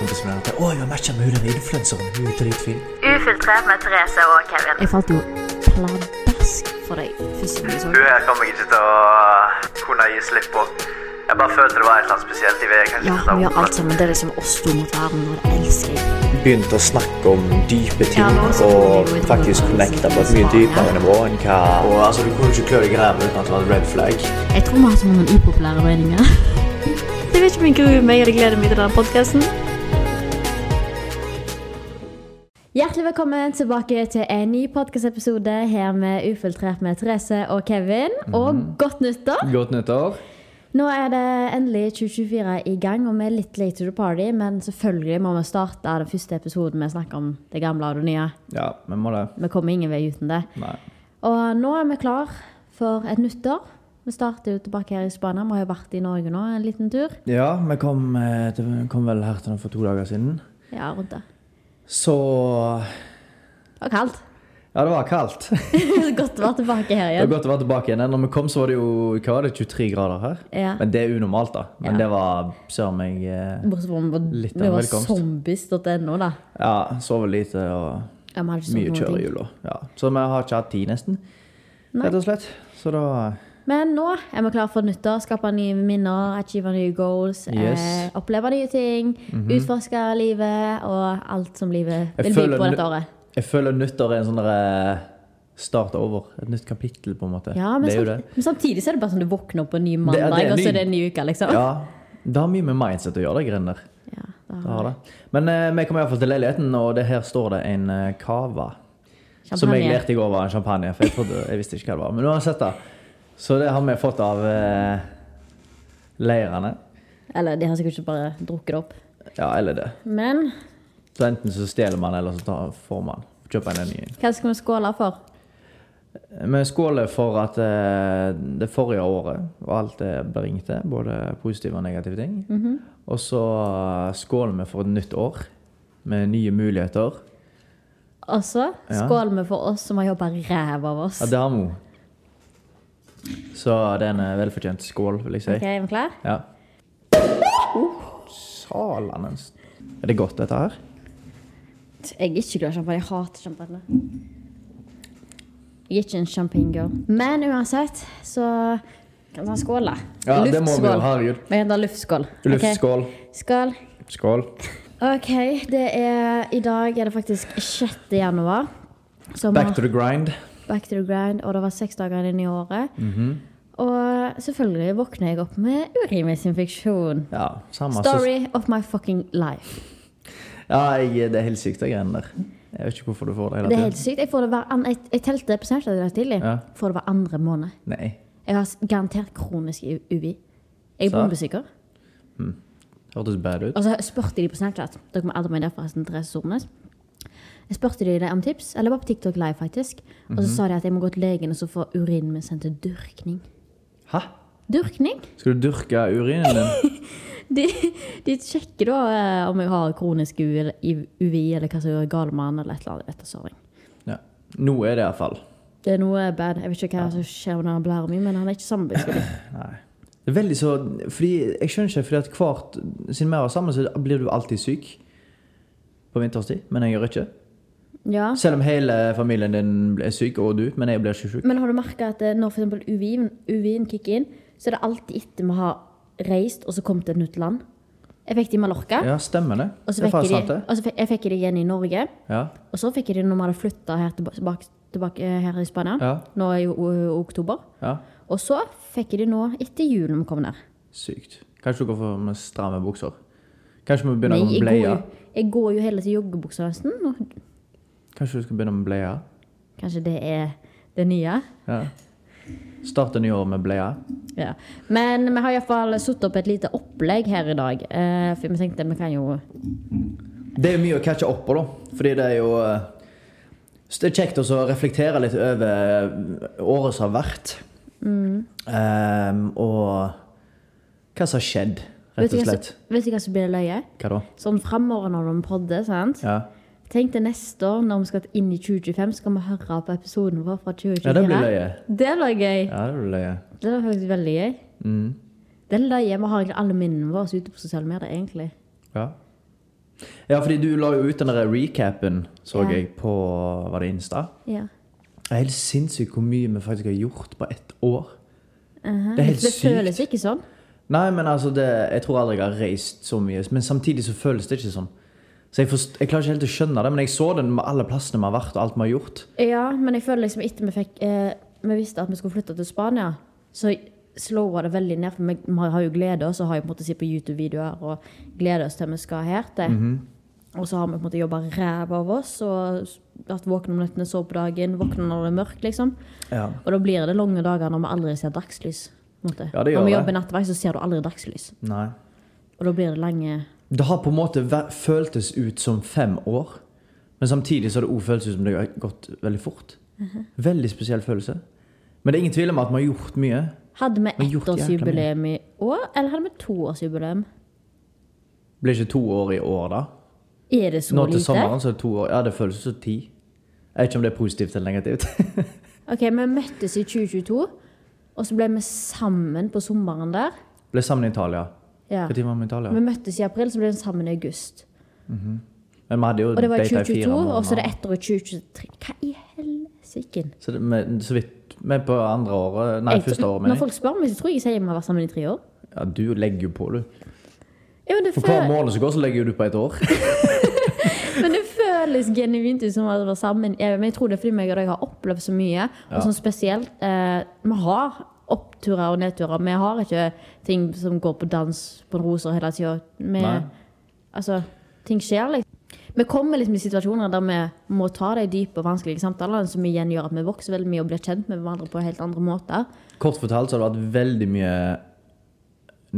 kompisen min at å, jeg har matcha med hun den influenseren. Hun er dritfin. Ufiltrert med Therese og Kevin. Jeg falt jo pladask for deg første gang Hun her kommer jeg ikke til å kunne gi slipp på. Jeg bare følte det var et eller annet spesielt i det. Ja, hun vi gjør alt sammen. Det er liksom oss to mot verden, og det elsker jeg. Begynte å snakke om dype ting Ja, og faktisk connecta på et mye dypere nivå enn hva Og altså, Du kunne ikke klø deg i ræva uten at det var et red flag. Jeg tror vi har så mange upopulære meninger. Jeg vet ikke om jeg gruer meg eller gleder meg til denne podkasten. Hjertelig velkommen tilbake til en ny podkastepisode her med Ufiltrert med Therese og Kevin. Og godt nyttår! Godt nyttår. Nå er det endelig 2024 i gang, og vi er litt late to the party. Men selvfølgelig må vi starte den første episoden med å snakke om det gamle og det nye. Ja, vi må det. Vi kommer ingen vei uten det. Nei. Og nå er vi klar for et nyttår. Vi starter jo tilbake her i Spania. Vi har jo vært i Norge nå en liten tur. Ja, vi kom, eh, kom vel her til den for to dager siden. Ja, rundt det. Så Det var kaldt. Ja, det var kaldt. Godt å være tilbake her igjen. Det var godt å være tilbake igjen. Når vi kom, så var det jo hva var det, 23 grader her. Ja. Men det er unormalt, da. Men Ja. det var søren meg eh, Bortsett fra vi var, Litt vi var zombies.no, da. Ja, sover lite og Ja, mye kjør i ting. Ja. Så vi har ikke hatt tid, nesten. Rett og slett. Så da Men nå er vi klare for nyttår. Skape nye minner, achieve nye goals. Yes. Eh, oppleve nye ting. Utforske livet og alt som livet vil by på dette året. Jeg føler nyttår er en sånn derre start over. Et nytt kapittel, på en måte. Ja, men, det samt, det. men samtidig så er det bare sånn du våkner opp på en ny mandag, det er og så er det en ny uke, liksom. Ja, det har mye med mindset å gjøre, det greiene der. Ja, Det har det. Men eh, vi kommer iallfall til leiligheten, og det her står det en uh, cava. Som jeg lærte i går var en champagne, for jeg, trodde, jeg visste ikke hva det var. Men nå har jeg sett det. Så det har vi fått av eh, leirene. Eller de har sikkert ikke bare drukket det opp. Ja, eller det. Men Så enten så stjeler man, eller så tar, får man. Kjøper en ny. hva skal vi skåle for? Vi skåler for at eh, det forrige året og alt det bringte, både positive og negative ting. Mhm. Og så eh, skåler vi for et nytt år med nye muligheter. Og så Ja. skåler vi for oss som har jobba ræva av oss. Ja, det har vi. Så det er en eh, velfortjent skål, vil jeg si. Ok, er vi klar? Ja. Salanens. Er det godt, dette her? Jeg er ikke glad i champagne. Jeg hater champagne. Jeg er ikke en champagne-girl. Men uansett, så kan vi da Ja, det må vi jo. Herregud. Vi kan ta luftskål. Ok? Luftskål. Skål. Skål. Ok, det er I dag er det faktisk 6. januar. Så vi Back har- to the grind. Back to the grind, og det var seks dager inn i året. Mhm. Og selvfølgelig våkner jeg opp med urinveisinfeksjon. Ja, Story of my fucking life. Ja, jeg, det er helt sykt, de greiene der. Jeg vet ikke hvorfor du får det hele tiden. Det er helt sykt. Jeg, får det hver an jeg, jeg telte på Snapchat i tidlig. Ja. Får det hver andre måned. Nei. Jeg har garantert kronisk UVI. Jeg er bombesyker. Hmm. Hørtes bad ut. Og så spurte de på Snapchat. Dere må aldri meg derfra. Therese Sornes. Jeg spurte de om tips, eller bare på TikTok Live, faktisk. Og Mhm. så sa de at jeg må gå til legen og så få urinen min sendt til dyrkning. Hæ? Dyrkning? Skal du dyrke urinen din? De, de sjekker da eh, om jeg har kronisk UVI, eller hva som er galt med den, eller et eller annet. Etter såring. Ja. Nå er det iallfall. Det er noe bad. Jeg vet ikke hva som skjer når han blærer min, men han er ikke samarbeidsvillig. Det er veldig så Fordi Jeg skjønner ikke, fordi at hvert Siden vi var sammen, så blir du alltid syk på vinterstid. Men jeg gjør ikke. Ja. Selv om hele familien din er syk, og du, men jeg blir ikke syk. Men har du merka at eh, når eksempel UVI-en UVI kicker inn, så er det alltid etter vi har reist og så kommet til et nytt land? Jeg fikk det i Mallorca, Ja, stemmer det. og så det fikk jeg sant, de, og så fikk, jeg fikk det igjen i Norge. Ja. Og så fikk jeg det når vi hadde flytta her tilbake, tilbake, tilbake her i Spania. ja. Nå jo o- oktober. ja. Og så fikk jeg det nå etter jul når vi kom ned. Sykt. Kanskje du går for med stramme bukser? Kanskje vi begynner Nei, med bleie? jeg går jo hele tiden i joggebukser nesten. Kanskje du skal begynne med bleie? Kanskje det er det nye. Ja. Starte nyåret med bleie? Ja. Men vi har iallfall satt opp et lite opplegg her i dag. Eh, for vi tenkte vi kan jo Det er mye å catche opp på, da. Fordi det er jo eh, Det er kjekt å reflektere litt over året som har vært. Mm. Um, og hva som har skjedd, rett og slett. vet du hva som blir løye? Hva da? Sånn framover når de podder, sant? Ja, Tenk til neste år, når vi skal inn i 2025, skal vi høre på episoden vår fra 2024. ja det blir løye. Det blir gøy. Ja, det blir løye. Det blir faktisk veldig gøy. Mm. Det er løye. Vi har egentlig alle minnene våre ute på sosiale medier, egentlig. Ja. Ja, fordi du la jo ut den der recapen, så Ja. jeg, på Var det Insta? Ja. Det er helt sinnssykt hvor mye vi faktisk har gjort på ett år. Mhm. Det er helt det sykt. føles ikke sånn. Nei, men altså, det, jeg tror aldri jeg har reist så mye. Men samtidig så føles det ikke sånn. Så jeg, forst, jeg klarer ikke helt å skjønne det, men jeg så den med alle plassene vi har vært, og alt vi har gjort. Ja, men jeg føler liksom etter vi fikk eh, Vi visste at vi skulle flytte til Spania, så slowa det veldig ned. For vi, har jo gleda oss og har jo på en måte sett på YouTube-videoer og gleder oss til vi skal her til. Og så har vi på en måte jobba ræva av oss og vært våkne om nettene, sove på dagen, våkne når det er mørkt, liksom. Ja. Og da blir det lange dager når vi aldri ser dagslys. Ja, når vi jobber nattevakt, så ser du aldri dagslys. Nei. Og da blir det lange Det har på en måte føltes ut som fem år. Men samtidig så har det òg føltes ut som det har gått veldig fort. Veldig spesiell følelse. Men det er ingen tvil om at vi har gjort mye. Hadde vi ettårsjubileum i år, eller hadde vi toårsjubileum? Blir ikke to år i år, da? Er det så Nå til lite? sommeren så er det to år. Ja, det føles som ti. Jeg vet ikke om det er positivt eller negativt. Ok, Vi møttes i 2022, og så ble vi sammen på sommeren der. Ble sammen i Italia. Ja. Var vi i Italia? Vi møttes i april, så ble vi sammen i august. Men vi hadde jo Og det var i 2022, og så det ett år i 2023. Hva i helsike? Så, det, med, så vidt Vi på andre året Nei, Jeg- første året, Når folk spør meg, så tror jeg jeg sier vi har vært sammen i tre år. Ja, du legger jo på, du. Ja, det For hver måned som går, så legger du på et år. men det føles genuint ut som at vi vært sammen. Jeg, men jeg tror det er fordi meg og deg har opplevd så mye. Og sånn spesielt eh, Vi har oppturer og nedturer. Vi har ikke ting som går på dans på roser hele tida. Altså, ting skjer, liksom. Vi kommer liksom i situasjoner der vi må ta de dype og vanskelige samtalene, som igjen gjør at vi vokser veldig mye og blir kjent med hverandre på helt andre måter. Kort fortalt så har det vært veldig mye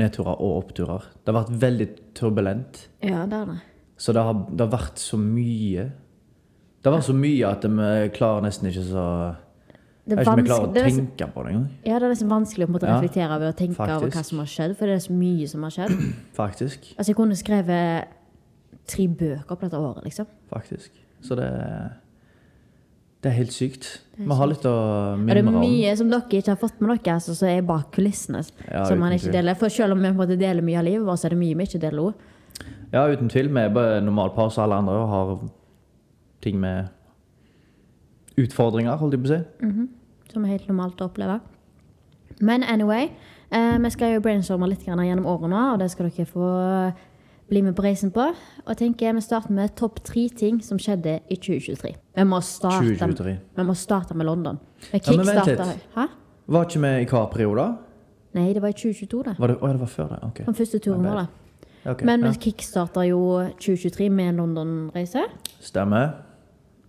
nedturer og oppturer. Det har vært veldig turbulent. Ja, det er det. Så det har, det har vært så mye. Det har vært så mye at vi klarer nesten ikke så Det Jeg er, ikke om klarer å det, er tenke på det engang. ja, det er nesten vanskelig å Ja, reflektere over og tenke over hva som har skjedd, for det er så mye som har skjedd. Faktisk. Altså, jeg kunne skrevet tre bøker på dette året, liksom. Faktisk. Så det Det er helt sykt. er Vi har litt å Og det er mye om. som dere ikke har fått med dere, altså, som er bak kulissene. Ja, som man ikke tvil. deler. For selv om vi måte deler mye av livet vårt, så er det mye vi ikke deler òg. Ja, uten tvil. Vi er bare normalpar som alle andre og har ting med utfordringer, holdt jeg på å si. Som er helt normalt å oppleve. Men anyway, eh, vi skal jo brainstorme litt gjennom årene, og det skal dere få bli med på reisen på. Og jeg tenker Vi starter med topp tre ting som skjedde i 2023. Vi må starte, 2023. Vi må starte med London. Vi Ja, men vent litt. Hæ? Var ikke vi i Caprio da? Nei, det var i 2022, det. Var det, å, det var før det? Ok. Den første turen vår, da. Ok, Men ja. vi kickstarter jo 2023 med en London-reise. Stemmer.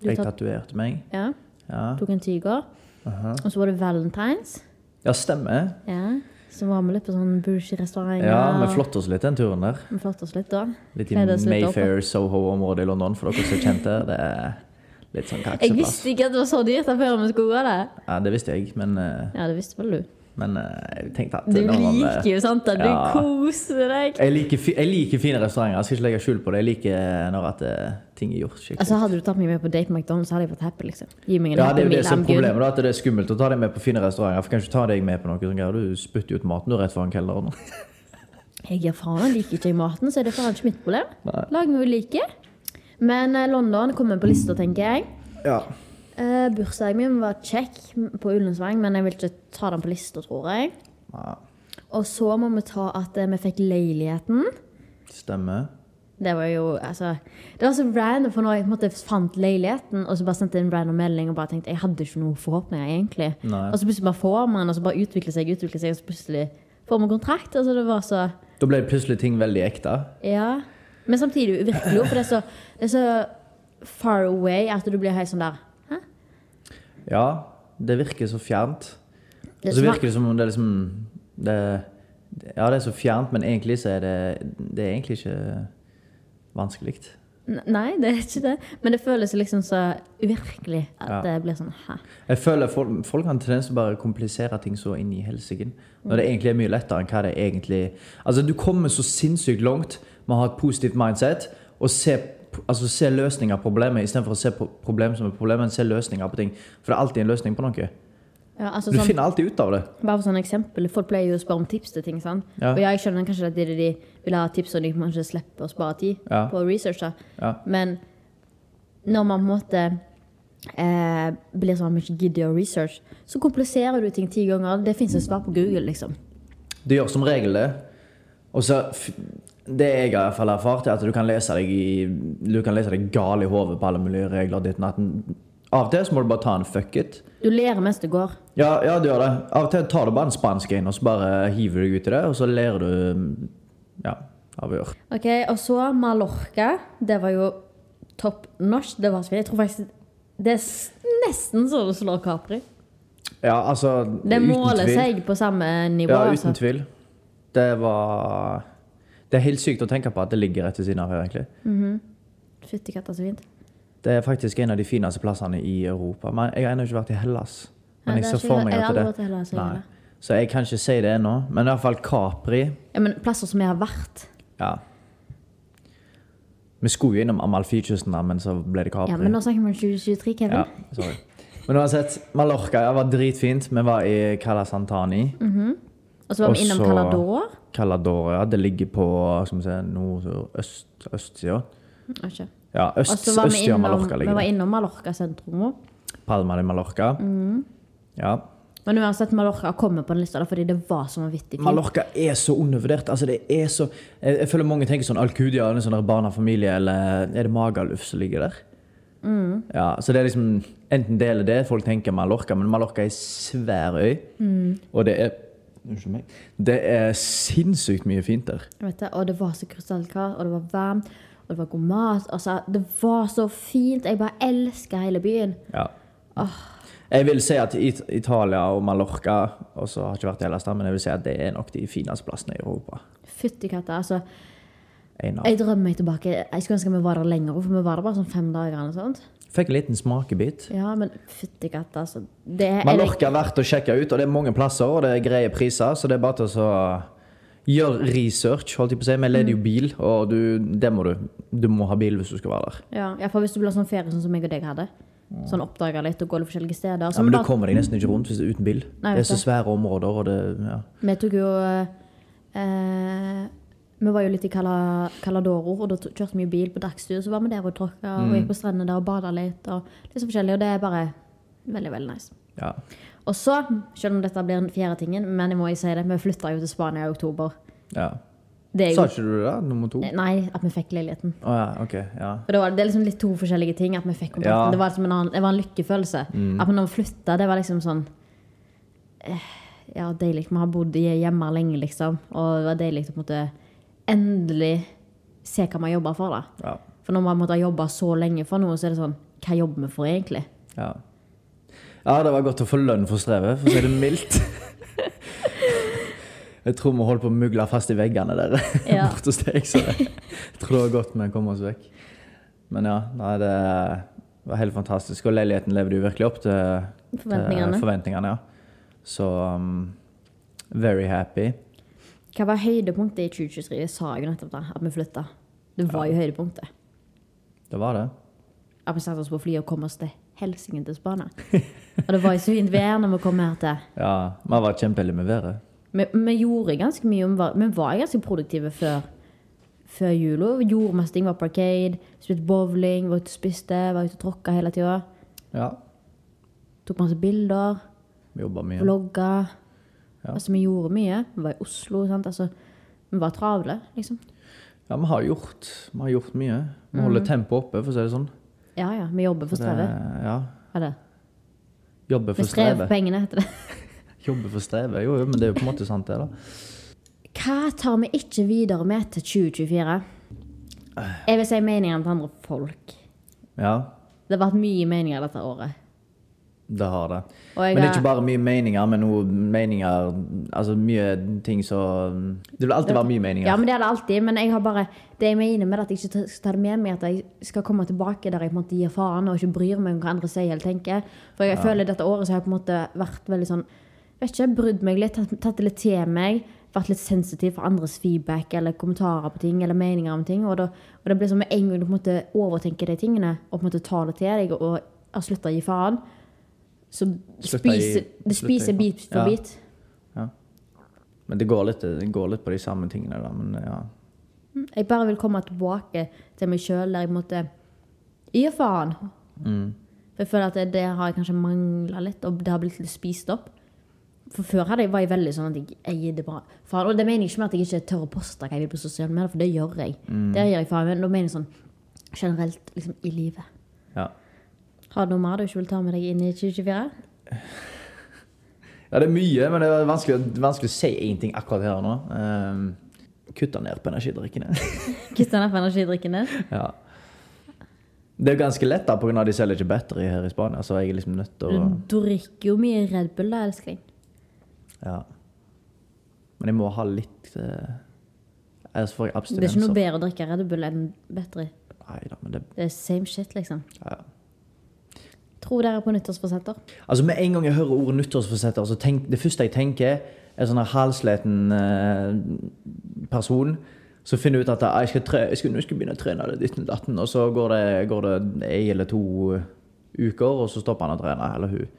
Jeg tatoverte meg. Ja, Ja. tok en tiger. Og så var det Valentines. ja, stemmer. Ja. Så var vi litt på sånn bougie-restauranter. Ja, Vi flotte oss litt den turen der. Vi flotte oss litt da. Litt i. Mayfair, Soho-området i London, for dere som er kjent der. Det er litt sånn Jeg visste ikke at det var så dyrt der før vi skulle gå der. Ja, det visste jeg, men, eh, Ja, det visste vel du. Men eh, jeg tenkte at Du liker jo sånt. Du Ja. koser deg. Jeg liker, jeg liker fine restauranter. Jeg skal ikke legge skjul på det. Jeg liker når at eh, ting er gjort skikkelig. Altså, hadde du tatt meg med på date på McDonald's, hadde jeg vært happy, liksom. Gi meg en ja, det happy det som er problemet. Da, at det er skummelt å ta deg med på fine restauranter. For kan ikke ta deg med på noe sånt. Du spytter ut maten du rett foran kelneren. Jeg gir faen, liker ikke jeg maten, så er det faen ikke mitt problem. Nei. Lag noe vi liker. Men eh, London kommer på lista, tenker jeg. Ja. Eh, bursdagen min var kjekk på Ullensvang, men jeg vil ikke ta den på lista, tror jeg. ja. Og så må vi ta at eh, vi fikk leiligheten. Stemmer. Det var jo, altså Det var så random, for når jeg måte fant leiligheten, og så bare sendte jeg en random melding og bare tenkte Jeg hadde ikke noen forhåpninger, egentlig. Nei. Og så plutselig bare får man, og så bare utvikler seg, utvikler seg, og så plutselig får man kontrakt. Altså det var så Da ble plutselig ting veldig ekte. Ja. Men samtidig uvirkelig, jo, for det er så, det er så far away at du blir helt sånn der? Ja, det virker så fjernt. Og så virker det som om det er liksom det, Ja, det er så fjernt, men egentlig så er det Det er egentlig ikke vanskelig. Nei, det er ikke det. Men det føles liksom så uvirkelig at Ja. det blir sånn Hæ? Jeg føler folk, folk har en tendens til å bare komplisere ting så inn i helsiken. Når det egentlig er mye lettere enn hva det egentlig Altså, du kommer så sinnssykt langt med å ha et positivt mindset og se, altså, se løsninger av problemet istedenfor å se problemet problem som et problem, men se løsninger på ting. For det er alltid en løsning på noe. Ja, altså, Du sånn, finner alltid ut av det. bare for sånn eksempel, Folk pleier jo å spørre om tips til ting. sant? Ja. Og jeg skjønner kanskje at de, vil ha tips, og de kanskje slipper å spare tid Ja. på research. Ja. Men når man på en måte eh, blir sånn at man ikke gidder å research, så kompliserer du ting ti ganger. Det fins et svar på Google, liksom. Du gjør som regel det. Og så Det jeg har i hvert fall erfart, er at du kan lese deg i Du kan lese deg gal i hodet på alle mulige regler. Ditt. Av og til så må du bare ta en fuck it. Du ler mens du går. Ja, ja, du gjør det. Av og til tar du bare en spansk en, og så bare hiver du deg ut i det, og så lærer du Ja, av å gjøre. Ok, Og så Mallorca. Det var jo topp norsk. Det var så fint. Jeg tror faktisk det er nesten så du slår Capri. Ja, altså Det måler seg på samme nivå. Ja, altså. uten tvil. Det var Det er helt sykt å tenke på at det ligger rett ved siden av her, egentlig. Fytti katta, så fint. Det er faktisk en av de fineste plassene i Europa. Men jeg har ennå ikke vært i Hellas. Men jeg er ser for meg at det Hellas, Nei. Så jeg kan ikke si det ennå. Men i hvert fall Capri. Ja, men plasser som jeg har vært. Ja. Vi skulle jo innom Amalfi-kysten, men så ble det Capri. Ja, men nå snakker vi om 2023, Kevin. Ja, sorry. Men uansett, Mallorca var dritfint. Vi var i Cala Santani. Og så var vi innom Calador Calador. ja. Det ligger på skal vi se, nord, øst, østsida. Ikke. Ja, øst, østsida av innom, Mallorca vi var innom Mallorca sentrum òg. Palma de Mallorca. Mm. Ja. Men uansett, Mallorca kommer på den lista fordi det var så vanvittig fint. Mallorca er så undervurdert. Altså, det er så Jeg, jeg føler mange tenker sånn Alcudia, en sånn barnefamilie, eller er det Magaluf som ligger der? Mm. Ja, så det er liksom Enten det eller det folk tenker Mallorca, men Mallorca er en svær øy. Mm. Og det er Unnskyld meg. Det er sinnssykt mye fint der. Jeg vet det, og det var så krystallklart, og det var varmt, og det var god mat. Altså, det var så fint. Jeg bare elsker hele byen. Ja. Jeg vil si at It Italia og Mallorca Og så har jeg ikke vært i Hellas, men jeg vil si at det er nok de fineste plassene i Europa. Fytti katta. Altså, Jeg drømmer meg tilbake. Jeg skulle ønske vi var der lenger, for vi var der bare sånn fem dager. eller sånt. Fikk en liten smakebit. Ja, men fytti katta, altså. Det er Mallorca er verdt å sjekke ut, og det er mange plasser, og det er greie priser, så det er bare til å gjøre research, holdt jeg på å si. Vi leder jo Mm. bil, og du, det må du. Du må ha bil hvis du skal være der. Ja, ja, for hvis du blir sånn ferie sånn som jeg og deg hadde. Sånn oppdaga litt og gå litt forskjellige steder. Ja, men du kommer deg nesten ikke rundt hvis det er uten bil. Nei, det er så svære områder, og det ja. Vi tok jo eh, Vi var jo litt i Cala, Caladoro, og da kjørte vi jo bil på dagstur. Så var vi der og tråkka og Mm. gikk på strendene der og bada litt. Og litt så forskjellig, og det er bare veldig, veldig nice. ja. Og så, selv om dette blir den fjerde tingen, men jeg må jo si det, vi flytta jo til Spania i oktober. ja. Det er Sa ikke du det? Nummer to? Nei, at vi fikk leiligheten. ja, ok. Ja. For det, var, det er liksom litt to forskjellige ting. At vi fikk kontakten. Ja. Det var liksom en, annen, det var en lykkefølelse. At vi når vi flytta, det var liksom sånn eh, Ja, deilig. Vi har bodd hjemme lenge, liksom. Og det var deilig å på en måte endelig se hva vi har jobba for. da. Ja. For når man måtte ha jobba så lenge for noe, så er det sånn Hva jobber vi for, egentlig? Ja. ja, det var godt å få lønn for strevet, for å si det mildt. Jeg tror vi holdt på å mugle fast i veggene der Ja. borte hos deg, så jeg tror det var godt vi kom oss vekk. Men ja, nei, det var helt fantastisk. Og leiligheten levde jo virkelig opp til Forventningene. til forventningene ja. Så um, very happy. Hva var høydepunktet i 2023? Jeg sa jo nettopp da, at vi flytta. Det var jo høydepunktet. Det var det. At vi satte oss på flyet og kom oss til helsingen til Spania. Og det var jo så fint vær når vi kom her til. Ja, Vi var kjempeheldige med været. Vi, vi gjorde ganske mye, vi var, ganske produktive før, før jula. Gjorde masse ting, var på arcade, spilte bowling, var ute og spiste, var ute og tråkka hele tida. Ja, Tok masse bilder, jobba mye. vlogga. Ja. Altså, vi gjorde mye. Vi var i Oslo, sant. Altså, vi var travle, liksom. Ja, vi har gjort, vi har gjort mye. Vi Mm. holder tempoet oppe, for å si det sånn. Ja ja, vi jobber for strevet. Ja. Er det? strevet. Vi for strever for pengene, heter det. jobber for strevet, jo, jo, men det er jo på en måte sant, det, da. Hva tar vi ikke videre med til 2024? Jeg vil si meningene til andre folk. Ja, Det har vært mye meninger dette året. Det har det. Og Men det er ikke bare mye meninger, men noe meninger Altså mye ting så Det vil alltid være mye meninger. Ja, men det er det alltid. Men jeg har bare, det jeg mener med at jeg ikke skal ta det med meg, at jeg skal komme tilbake der jeg på en måte gir faen og ikke bryr meg om hva andre sier eller tenker. For jeg føler dette året så har jeg på en måte vært veldig sånn vet ikke, Brydd meg litt, tatt, det litt til meg. Vært litt sensitiv for andres feedback eller kommentarer på ting eller meninger om ting. Og, da, og det blir sånn med en gang du på en måte overtenker de tingene og på en måte tar det til deg og har slutta å gi faen, så spiser, det spiser bit for Ja. bit. Men det går, litt, det går litt på de samme tingene, da. Men ja. Jeg bare vil komme tilbake til meg sjøl der jeg måtte Gi faen. Mm. For jeg føler at det, det har jeg kanskje mangla litt, og det har blitt litt spist opp. For før hadde jeg, var jeg veldig sånn at jeg, jeg gir det bra faen. Og det mener jeg ikke med at jeg ikke tør å poste hva jeg vil på sosiale medier, for det gjør jeg. Mm. Det gjør jeg faen. Men da mener jeg sånn generelt liksom i livet. Har du noe mer du ikke vil ta med deg inn i 2024? Ja, det er mye, men det er vanskelig, vanskelig å si én ting akkurat her nå. Um, Kutte ned på energidrikkene. Kutte ned på energidrikkene? ja. Det er jo ganske lett, da, pga. de selger ikke battery her i Spania. Så jeg er liksom nødt til å Du drikker jo mye Red Bull, da, elskling. Ja. Men jeg må ha litt uh, Ellers får jeg Det er ikke noe bedre å drikke Red Bull enn battery. Nei da, men det Det er same shit, liksom. Ja, ja. Tror dere på nyttårsforsetter? Altså Med en gang jeg hører ordet nyttårsforsetter, så tenk, det første jeg tenker, er sånn en halvsliten eh, person som finner ut at «Ah, jeg skal, tre, jeg skal, jeg skal begynne å trene det 1918, og så går det, går det ei eller to uker, og så stopper han å trene, eller hun.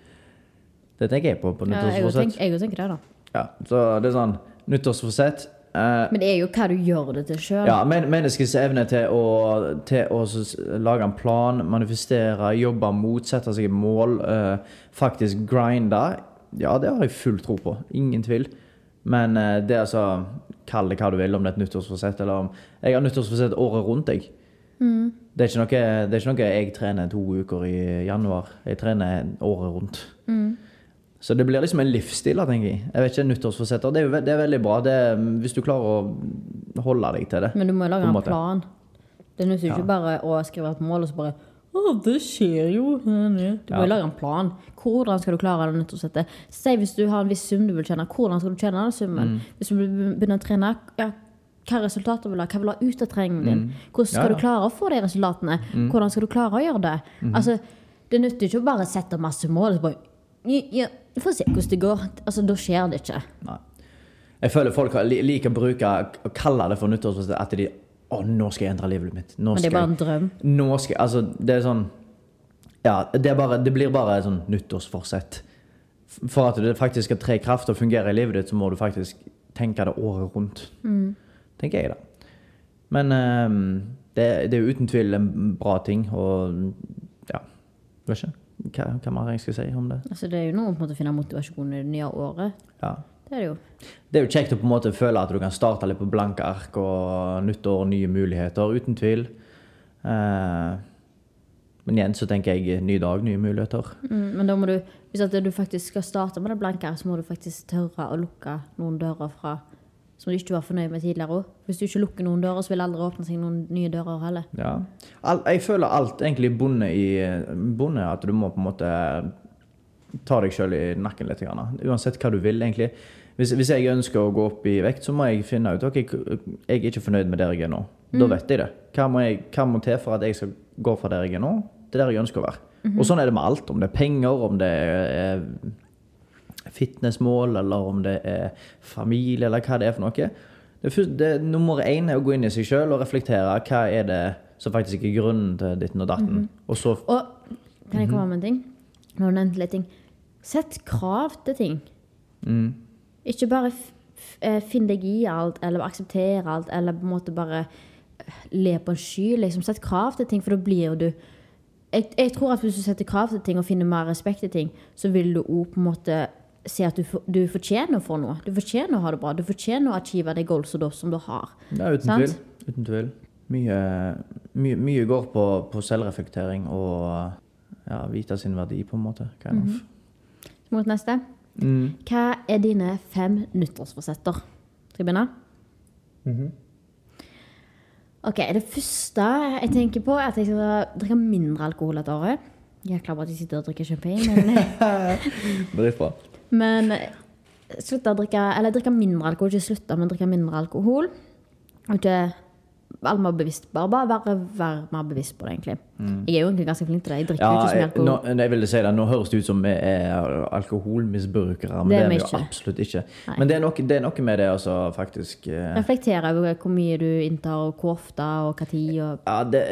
Det tenker jeg på på Ja, jeg òg tenker, tenker det, da. Ja, så det er sånn Nyttårsforsett. Eh, Men det er jo hva du gjør det til sjøl. Ja, men, menneskets evne til å, til å lage en plan, manifestere, jobbe mot, sette seg et mål, uh, faktisk grinde, ja, det har jeg full tro på. Ingen tvil. Men uh, det er altså Kall det hva du vil, om det er et nyttårsforsett eller om Jeg har nyttårsforsett året rundt, jeg. Det, er noe, det er ikke noe jeg trener to uker i januar. Jeg trener året rundt. Så det blir liksom en livsstil, tenker jeg. Jeg vet ikke, Nyttårsforsetter det er, ve- det er veldig bra det, hvis du klarer å holde deg til det. Men du må jo lage en en plan. Det nytter Ja. ikke bare å skrive et mål og så bare å, det skjer jo. Du må Ja. lage en plan. Hvordan skal du klare det nyttårsforsettet? Si hvis du har en viss sum du vil tjene, hvordan skal du tjene den summen? Mm. Hvis du begynner å trene, ja, hva resultater vil du ha? Hva vil du ha ut av treningen din? Hvordan skal Mm. Ja, du klare å få de resultatene? Hvordan skal du klare å gjøre det? Mm-hmm. Altså, det nytter ikke å bare sette masse mål og så bare ja, vi får se hvordan det går. Altså, da skjer det ikke. Nei. Jeg føler folk liker å bruke å kalle det for nyttårsforsett at de Å, nå skal jeg endre livet mitt. Nå Men det er bare en drøm. Nå skal jeg Altså, det er sånn Ja, det, bare, det blir bare sånn nyttårsforsett. For at det faktisk skal tre i kraft og fungere i livet ditt, så må du faktisk tenke det året rundt. Tenker jeg, da. Men um, det, det er uten tvil en bra ting, og ja Vet ikke. Hva, hva mer jeg skal si om det? Altså, det er jo noe å måte finne motivasjon i det nye året. Ja. Det er det jo. Det er jo kjekt å på en måte føle at du kan starte litt på blanke ark og nytt år, nye muligheter, uten tvil. Eh, men igjen så tenker jeg ny dag, nye muligheter. Mm, men da må du, hvis du faktisk skal starte med det blanke, ark så må du faktisk tørre å lukke noen dører fra som du ikke var fornøyd med tidligere òg. Hvis du ikke lukker noen dører, så vil det aldri åpne seg noen nye dører heller. Ja. Jeg føler alt egentlig bonde i bonde, at du må på en måte ta deg sjøl i nakken litt. Uansett hva du vil, egentlig. Hvis, hvis jeg ønsker å gå opp i vekt, så må jeg finne ut ok, jeg er ikke fornøyd med der jeg er nå. Da vet jeg det. Hva må, jeg, hva må til for at jeg skal gå fra der jeg er nå, til der jeg ønsker å være. Og sånn er det med alt. Om det er penger, om det er fitnessmål, eller om det er familie, eller hva det er for noe. Det, det, nummer én er å gå inn i seg sjøl og reflektere. Hva er det som faktisk er grunnen til ditten og datten? Og så Og kan jeg komme med en ting? Nå har du nevnt litt ting. Sett krav til ting. Ikke bare eh, finn deg i alt, eller akseptere alt, eller på en måte bare eh, le på en sky. Liksom. Sett krav til ting, for da blir du jeg, jeg tror at hvis du setter krav til ting og finner mer respekt til ting, så vil du òg på en måte se at du, for, du fortjener få noe. Du fortjener å ha det bra. Du fortjener å achieve de goalsa som du har. Ja, uten Sant? tvil. Uten tvil. Mye, mye, mye går på, på selvreflektering og ja, vite sin verdi, på en måte. Kind of. Mot neste. Hva er dine fem nyttårsforsetter? Skal jeg begynne? Ok, Det første jeg tenker på, er at jeg skal drikke mindre alkohol dette året. klar over at jeg sitter og drikker champagne, men, Dritbra. Men slutta å drikke Eller drikke mindre alkohol, ikke slutta, men drikke mindre alkohol. Og ikke være mer bevisst. Bare, bare være, være mer bevisst på det, egentlig. Jeg er jo egentlig ganske flink til det. Jeg drikker Mm. Ja, ikke så mye alkohol. nå, jeg ville si det, nå høres det ut som vi er alkoholmisbrukere, men Det er vi jo absolutt ikke. Nei. Men det er, noe, det er noe med det, altså, faktisk. eh, Reflektere over hvor mye du inntar, og hvor ofte, og hva tid. Og, Ja, det,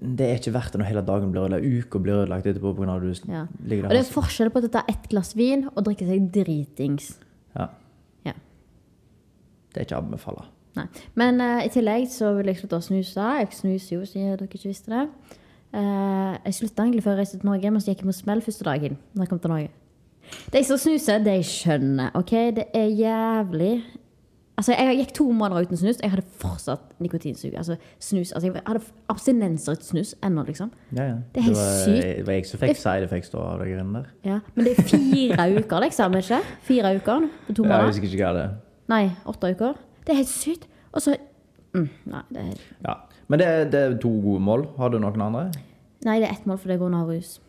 det er ikke verdt det når hele dagen blir ødelagt, uka blir ødelagt etterpå pga. at du ja. ligger og det er forskjell på å ta ett glass vin og drikke seg dritings. Ja, Ja. det er ikke å anbefale. Nei. Men uh, i tillegg så vil jeg slutte å snuse. Jeg snuser jo, siden dere ikke visste det. Uh, jeg slutta egentlig før jeg reiste til Norge, men så gikk jeg på smell første dagen. Når jeg kom til Norge. De som snuser, de skjønner. ok? Det er jævlig Altså, Jeg gikk to måneder uten snus. Jeg hadde fortsatt nikotinsug. Altså, snus, altså, jeg hadde abstinenser etter snus ennå, liksom. Ja, ja. Det er helt sykt. Det var jeg som fikk side effects da, av de greiene der. Ja. Men det er fire uker, liksom. ikke? Fire uker på to Ja, jeg husker ikke hva det er. Nei, åtte uker. Det er helt sykt. Og så mm, Nei, det er, Ja. Men det, er- det er to gode mål. Har du noen andre? nei, det er ett mål, for det går under rus.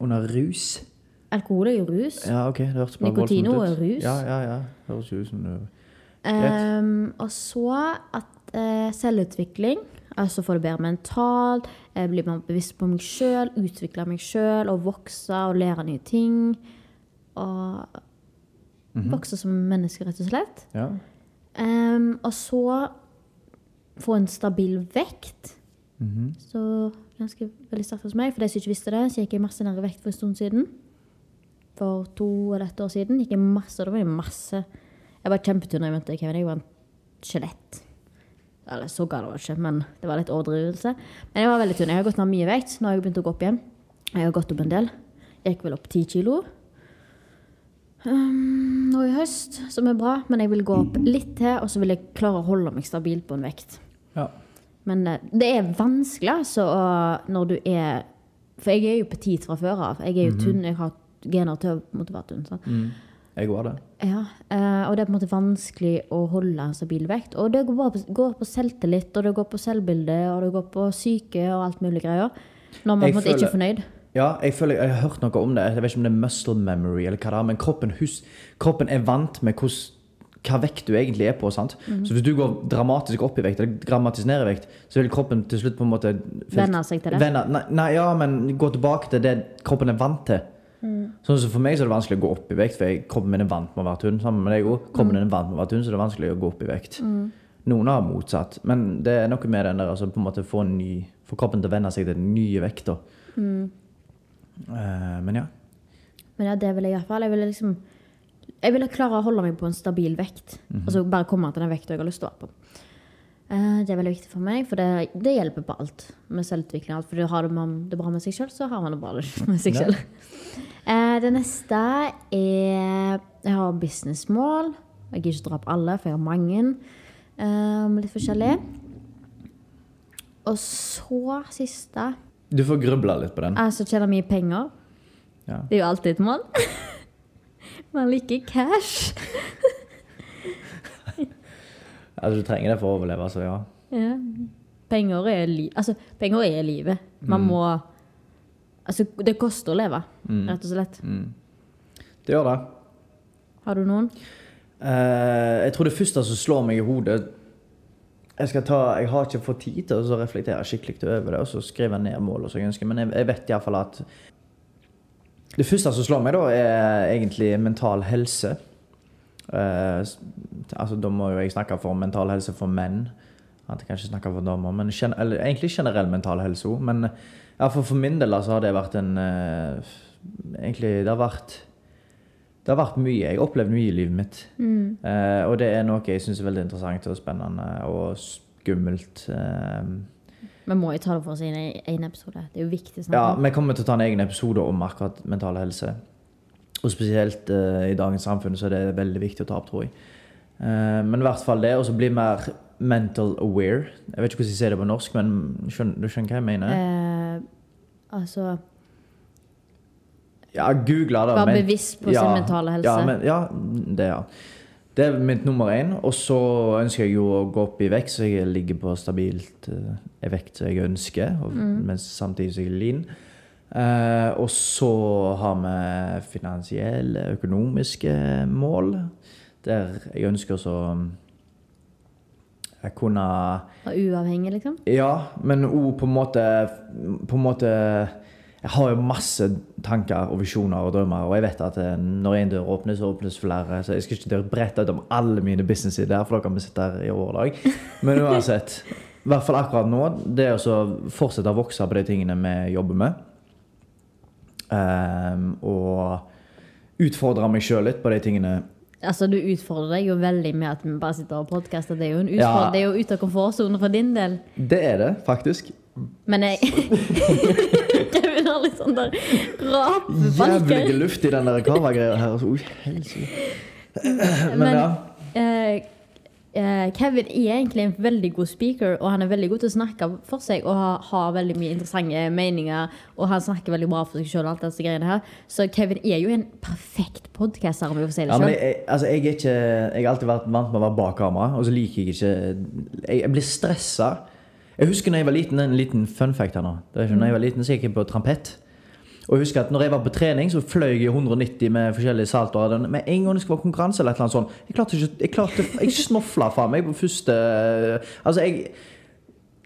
Under rus? Alkohol er jo rus. Ja, ok. Det hørtes bare Nikotino er rus. Ja, ja, ja. Høres ut som Greit. Ehm, og så at uh, selvutvikling, altså få det bedre mentalt, eh, bli mer bevisst på meg sjøl, utvikle meg sjøl og vokse og lære nye ting. Og Mhm. vokse som menneske, rett og slett. Ja. Ehm, og så få en stabil vekt. Mhm. Så ganske veldig sterkt hos meg. For de som ikke visste det, så gikk jeg masse ned i vekt for en stund siden. For to eller et år siden gikk jeg masse. Da var jeg masse Jeg var kjempetunn da jeg møtte Kevin. Jeg var en skjelett. Eller så gal var det ikke, men det var litt overdrivelse. Men jeg var veldig tynn. Jeg har gått ned mye vekt. Nå har jeg begynt å gå opp igjen. Jeg har gått opp en del. Jeg gikk vel opp ti kilo um, nå i høst, som er bra. Men jeg vil gå opp litt til, og så vil jeg klare å holde meg stabil på en vekt. ja. Men eh, det er vanskelig, altså, når du er For jeg er jo petit fra før av. Jeg er jo tynn. Jeg har gener til å måtte være tynn. Mm. Jeg går det. Ja, eh, og det er på en måte vanskelig å holde en stabil vekt. Og det går, bare på, går på selvtillit, og det går på selvbilde, og det går på syke og alt mulig greier. Når man Jeg en måte ikke er fornøyd. Ja, jeg føler jeg har hørt noe om det. Jeg vet ikke om det er muscle memory, eller hva det er, men kroppen, hus, kroppen er vant med hvordan, hva vekt du egentlig er på. sant? Mhm. Så hvis du går dramatisk opp i vekt, eller dramatisk ned i vekt, så vil kroppen til slutt på en måte Venne seg til det. Venne, nei, nei, ja, men gå tilbake til det kroppen er vant til. Mm. Sånn som For meg så er det vanskelig å gå opp i vekt, for jeg, kroppen min er vant med å være tynn. Sammen med deg også. Mm. Kroppen din er vant med å være tynn, så det er vanskelig å gå opp i vekt. Noen har motsatt, men det er noe med den der altså på en måte få, ny, få kroppen til å venne seg til den nye vekta. Mm. Eh, men ja. Men ja, det vil jeg i hvert fall. Jeg ville liksom Jeg ville klare å holde meg på en stabil vekt. Mm -hmm. Altså bare komme til den vekta jeg har lyst til å være på. Eh, Det er veldig viktig for meg, for det, det hjelper på alt. Med selvutvikling alt. For har man det bra med seg sjøl, så har man det bra med seg Ja. sjøl. Det neste er Jeg har businessmål. Jeg gidder ikke dra på alle, for jeg har mange. eh, litt forskjellige. Og så siste Du får grubla litt på den. Jeg som tjener mye penger. Ja. Det er jo alltid et mål. Man liker cash. Altså, du trenger det for å overleve, altså, ja. Ja. Penger er, li altså, penger er livet. Man Mm. må Altså, det koster å leve, rett og slett. Mm. Det gjør det. Har du noen? Uh, jeg tror det første som slår meg i hodet Jeg ta, jeg har ikke fått tid til å reflektere skikkelig over det, og så skrive ned mål og så ønsker, men jeg, jeg vet iallfall at Det første som slår meg, da, er egentlig mental helse. Uh, altså, da må jo jeg snakke for mental helse for menn. At jeg kan ikke snakke for damer, men gen eller, egentlig generell mental helse òg. Men ja, for, for min del så har det vært en uh, Egentlig, det har vært det har vært mye. Jeg har opplevd mye i livet mitt. Eh, og det er noe jeg syns er veldig interessant og spennende og skummelt. Eh, Vi må jo ta det for oss i en egen episode. Det er jo viktig å ja, vi kommer til å ta en egen episode om akkurat mental helse. Og spesielt eh, i dagens samfunn så er det veldig viktig å ta opp, tror jeg. Eh, men i hvert fall det, og så bli mer mental aware. Jeg vet ikke hvordan jeg sier det på norsk, men skjønner, du skjønner hva jeg mener? Eh, altså Ja, google det. Være bevisst på sin mentale helse. Ja, men, ja, det ja. Det er mitt nummer én. Og så ønsker jeg jo å gå opp i vekt, så jeg ligger på stabilt uh, vekt som jeg ønsker, og, Mm. mens samtidig som jeg er lean. Uh, og så har vi finansielle, økonomiske mål, der jeg ønsker så Jeg kunne Og uavhengig, liksom? Ja, men òg på en måte På en måte Jeg har jo masse tanker og visjoner og drømmer, og jeg vet at eh, når en dør åpnes, så åpnes flere. Så jeg skal ikke brette ut om alle mine businessidéer, for da kan vi sitte her i overdag. Men uansett, i hvert fall akkurat nå, det er å fortsette å vokse på de tingene vi jobber med. um, og utfordre meg sjøl litt på de tingene Altså, Du utfordrer deg jo veldig med at vi bare sitter og podkaster. Det er jo en Ja. utfordring, det er jo ute av komfortsonen for din del. Det er det, faktisk. Men jeg Kevin har litt sånn der rapefalker. Jævlig luft i den der kava-greia her. altså. Oi. Men, Men- ja. Eh, eh, Kevin er egentlig en veldig god speaker, og han er veldig god til å snakke for seg og har, har veldig mye interessante meninger. Og han snakker veldig bra for seg sjøl. Så Kevin er jo en perfekt podcaster, om jeg, får si det Ja, jeg, altså, jeg, ikke, jeg har alltid vært vant med å være bak kamera, og så liker jeg ikke Jeg, jeg blir stressa. Jeg husker når jeg var liten, en liten fun fact her nå. Det er ikke, når jeg var liten, så gikk jeg på trampett. Og jeg husker at når jeg var på trening, så fløy jeg 190 med forskjellige saltoer. Med en gang det skulle være konkurranse eller et eller annet sånt, jeg klarte ikke Jeg, klarte, jeg snofla faen meg på første Altså, jeg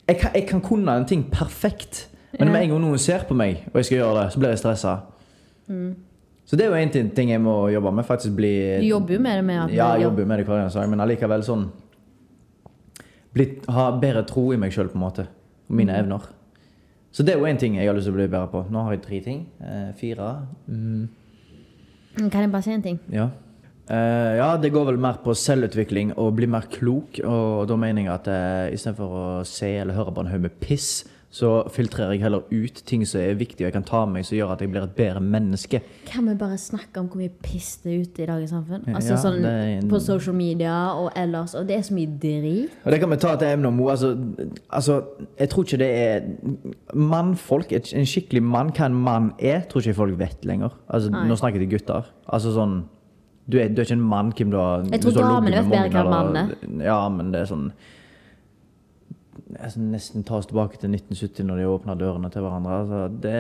jeg kan, jeg kan kunne en ting perfekt, men med en gang noen ser på meg, og jeg skal gjøre det, så blir jeg stressa. Så det er jo en ting, jeg må jobbe med. faktisk bli... Du jobber jo med det med at Ja, jeg jobber jo med det hver dag, men allikevel sånn blitt, Ha bedre tro i meg sjøl, på en måte. Og mine Mm. evner. Så det er jo én ting jeg har lyst til å bli bedre på. Nå har jeg tre ting. Eh, fire. Mm, Mm, Kan jeg bare si en ting? ja. Eh, ja, det går vel mer på selvutvikling og bli mer klok. Og da mener jeg at uh, istedenfor å se eller høre på en haug med piss, så filtrerer jeg heller ut ting som er viktig og jeg kan ta med meg, som gjør at jeg blir et bedre menneske. Kan vi bare snakke om hvor mye piss det er ute i dagens samfunn? Altså Ja, sånn en- På social media og ellers. Og det er så mye drit. Og det kan vi ta til emne om. Altså, altså, jeg tror ikke det er Mannfolk, en skikkelig mann, hva en mann er, tror ikke folk vet lenger. Altså, Nei. nå snakker jeg til gutter. Altså sånn Du er, du er ikke en mann, Kim. Du har, Jeg tror damene vet bedre hva en er. Ja, men det er sånn Nesten ta oss tilbake til 1970 når de åpna dørene til hverandre. Altså, det,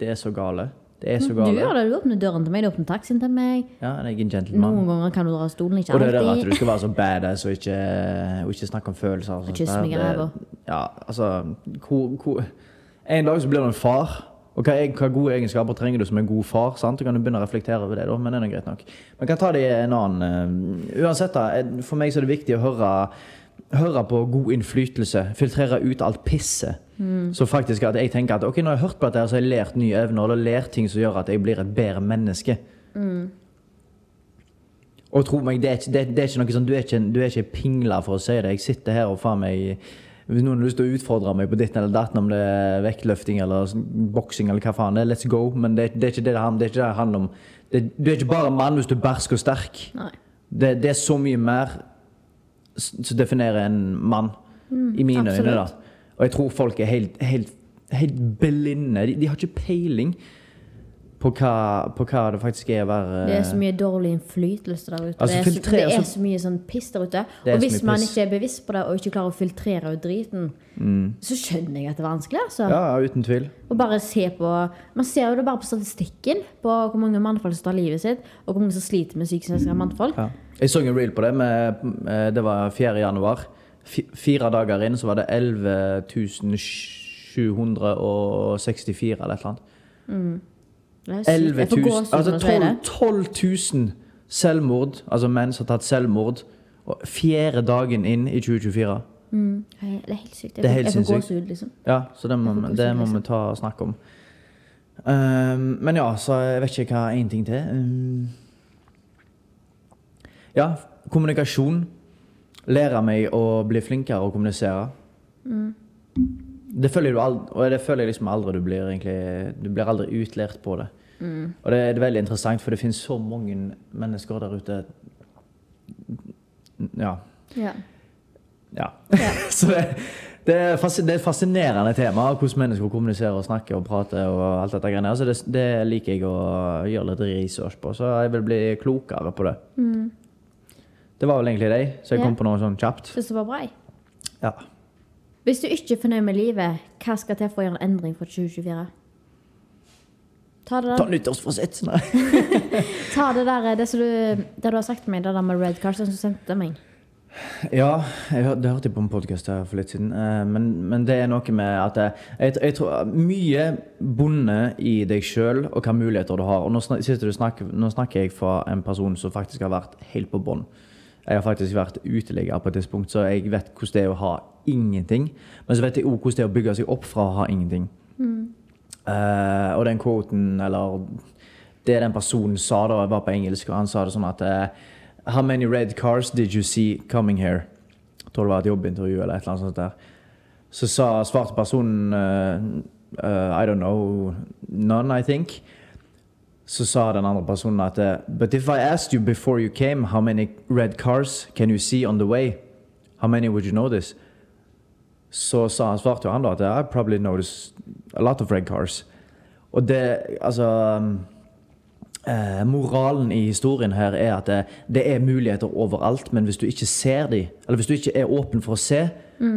det er så gale. Det er så Du gjør det. Du åpner døren til meg, du åpner taxien til meg. Ja, jeg er en gentleman. Noen ganger kan du dra stolen, ikke alltid. Og det er at du skal være så badass og ikke, og ikke snakke om følelser. og kysse meg i ræva. Ja, altså hvor, hvor, En dag så blir du en far. Og hva, hva gode egenskaper trenger du som en god far? sant? Du kan jo begynne å reflektere over det, da, men det er greit nok. Men kan ta det i en annen eh, Uansett, da, for meg så er det viktig å høre, høre på god innflytelse. Filtrere ut alt pisset. Så faktisk at jeg tenker at ok, når jeg har hørt på dette, så har jeg lært nye evner, eller lært ting som gjør at jeg blir et bedre menneske. Og tro meg, det er ikke, det, det er ikke noe sånn Du er ikke, du er ikke pingla for å si det. Jeg sitter her og faen meg Hvis noen har lyst til å utfordre meg på ditt eller datt, om det er vektløfting eller boksing eller hva faen det er, let's go. Men det, det er ikke det det, handler- det, er handler om. Det, du er ikke bare mann hvis du er bersk og sterk. Det, det er så mye mer som definerer en mann, i mine øyne. da. Og jeg tror folk er helt, helt, helt blinde. De, de har ikke peiling på hva, på hva det faktisk er å være Det er så mye dårlig innflytelse der ute. Altså, det, er så, det er altså- så mye sånn piss der ute. Og hvis man piss. ikke er bevisst på det og ikke klarer å filtrere ut driten, så skjønner jeg at det er vanskelig. altså. Ja, uten tvil. Og bare se på Man ser jo det bare på statistikken på hvor mange mannfolk som tar livet sitt, og hvor mange som sliter med psykiske mannfolk. Ja. Jeg så en reel på det. Med, eh, det var 4. januar. Fire dager inn så var det 11 764 eller et eller annet. Sykt. 11 000, altså når du sier 12, 12 000 selvmord, altså menn som har tatt selvmord, og fjerde dagen inn i 2024. Mm. Det er helt sykt. Jeg Det er får- helt jeg får gåsehud, liksom. Ja, så det må, det må vi ta og snakke om. Um, men ja, så jeg vet ikke hva én ting til. Um, ja, kommunikasjon. Lære meg å bli flinkere å kommunisere. Det føler du aldri, og det føler jeg liksom aldri du blir egentlig Du blir aldri utlært på det. Og det er veldig interessant, for det finnes så mange mennesker der ute Ja. Ja. Ja. så det, det, er et fascinerende tema, hvordan mennesker kommuniserer og snakker og prater. og alt dette greiene. Så det, det liker jeg å gjøre litt research på, så jeg vil bli klokere på det. Det var vel egentlig det, så jeg Ja. kom på noe sånn kjapt. Hvis det var bra. Ja. Hvis du ikke er fornøyd med livet, hva skal til for å gjøre en endring for 2024? Ta det Ta nyttårsforsett! Nei. ta det, der det, som du, det du har sagt til meg, det der med red Carson som sendte meg. Ja, jeg det hørte jeg på en podkast for litt siden. eh, Men, men det er noe med at jeg, jeg, jeg tror Mye bonde i deg sjøl og hvilke muligheter du har. Og nå, snakker, nå snakker jeg fra en person som faktisk har vært helt på bånn. Jeg har faktisk vært uteligger på et tidspunkt, så jeg vet hvordan det er å ha ingenting. Men så vet jeg også hvordan det er å bygge seg opp fra å ha ingenting. Eh, og den quoten, eller det den personen sa da, jeg var på engelsk, og han sa det sånn at eh, How many red cars did you see coming here? Jeg tror det var et jobbintervju eller et eller annet sånt der. Så sa, svarte personen uh, uh, I don't know, none, I think. Så sa den andre personen at eh, But if I asked you before you came how many red cars can you see on the way, how many would you notice? Så sa han, svarte jo han da at I probably notice a lot of red cars. Og det, altså eh, Moralen i historien her er at det, det er muligheter overalt, men hvis du ikke ser dem, eller hvis du ikke er åpen for å se,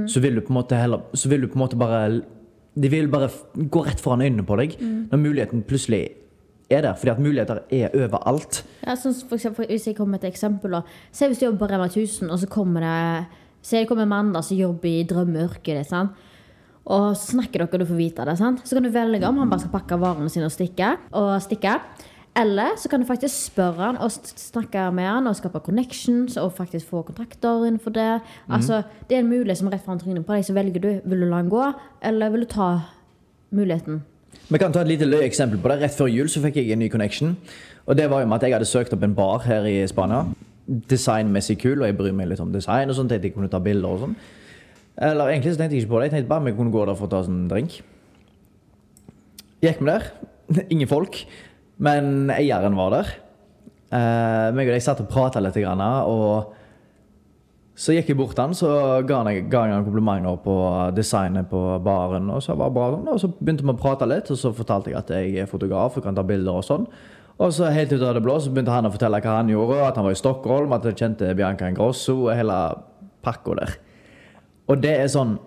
så vil du på en måte heller Så vil du på en måte bare De vil bare gå rett foran øynene på deg når muligheten plutselig er der. Fordi at muligheter er overalt. Ja, sånn for eksempel, hvis jeg kommer med et eksempel da. Se hvis du jobber på Rema 1000, og så kommer det Se det kommer en mann da, som jobber i drømmeyrket. Og så snakker dere, og du får vite det. sant? Så kan du velge om han bare skal pakke varene sine og stikke. Og stikke. Eller så kan du faktisk spørre han og snakke med han og skape connections og faktisk få kontrakter innenfor det. Altså, Det er en mulighet som er rett foran trynet på deg, så velger du. Vil du la han gå, eller vil du ta muligheten? Vi kan ta et lite løye eksempel på det. Rett før jul så fikk jeg en ny connection. Og det var jo med at jeg hadde søkt opp en bar her i Spania. Designmessig kul, og jeg bryr meg litt om design. og sånn, tenkte jeg kunne ta bilder og sånn. Eller egentlig så tenkte jeg ikke på det. Jeg tenkte bare jeg kunne gå der for å ta oss en drink. Gikk vi der. Ingen folk. Men eieren var der. Uh, meg og jeg satt og prata litt, og så gikk jeg bort til han, så ga han, ga han komplimenter på designet på baren. Og så var det bra sånn, og så begynte vi å prate litt, og så fortalte jeg at jeg er fotograf og kan ta bilder og sånn. Og så helt ut av det blå så begynte han å fortelle hva han gjorde, at han var i Stockholm, at han kjente Bianca Ingrosso og hele pakka der. Og det er sånn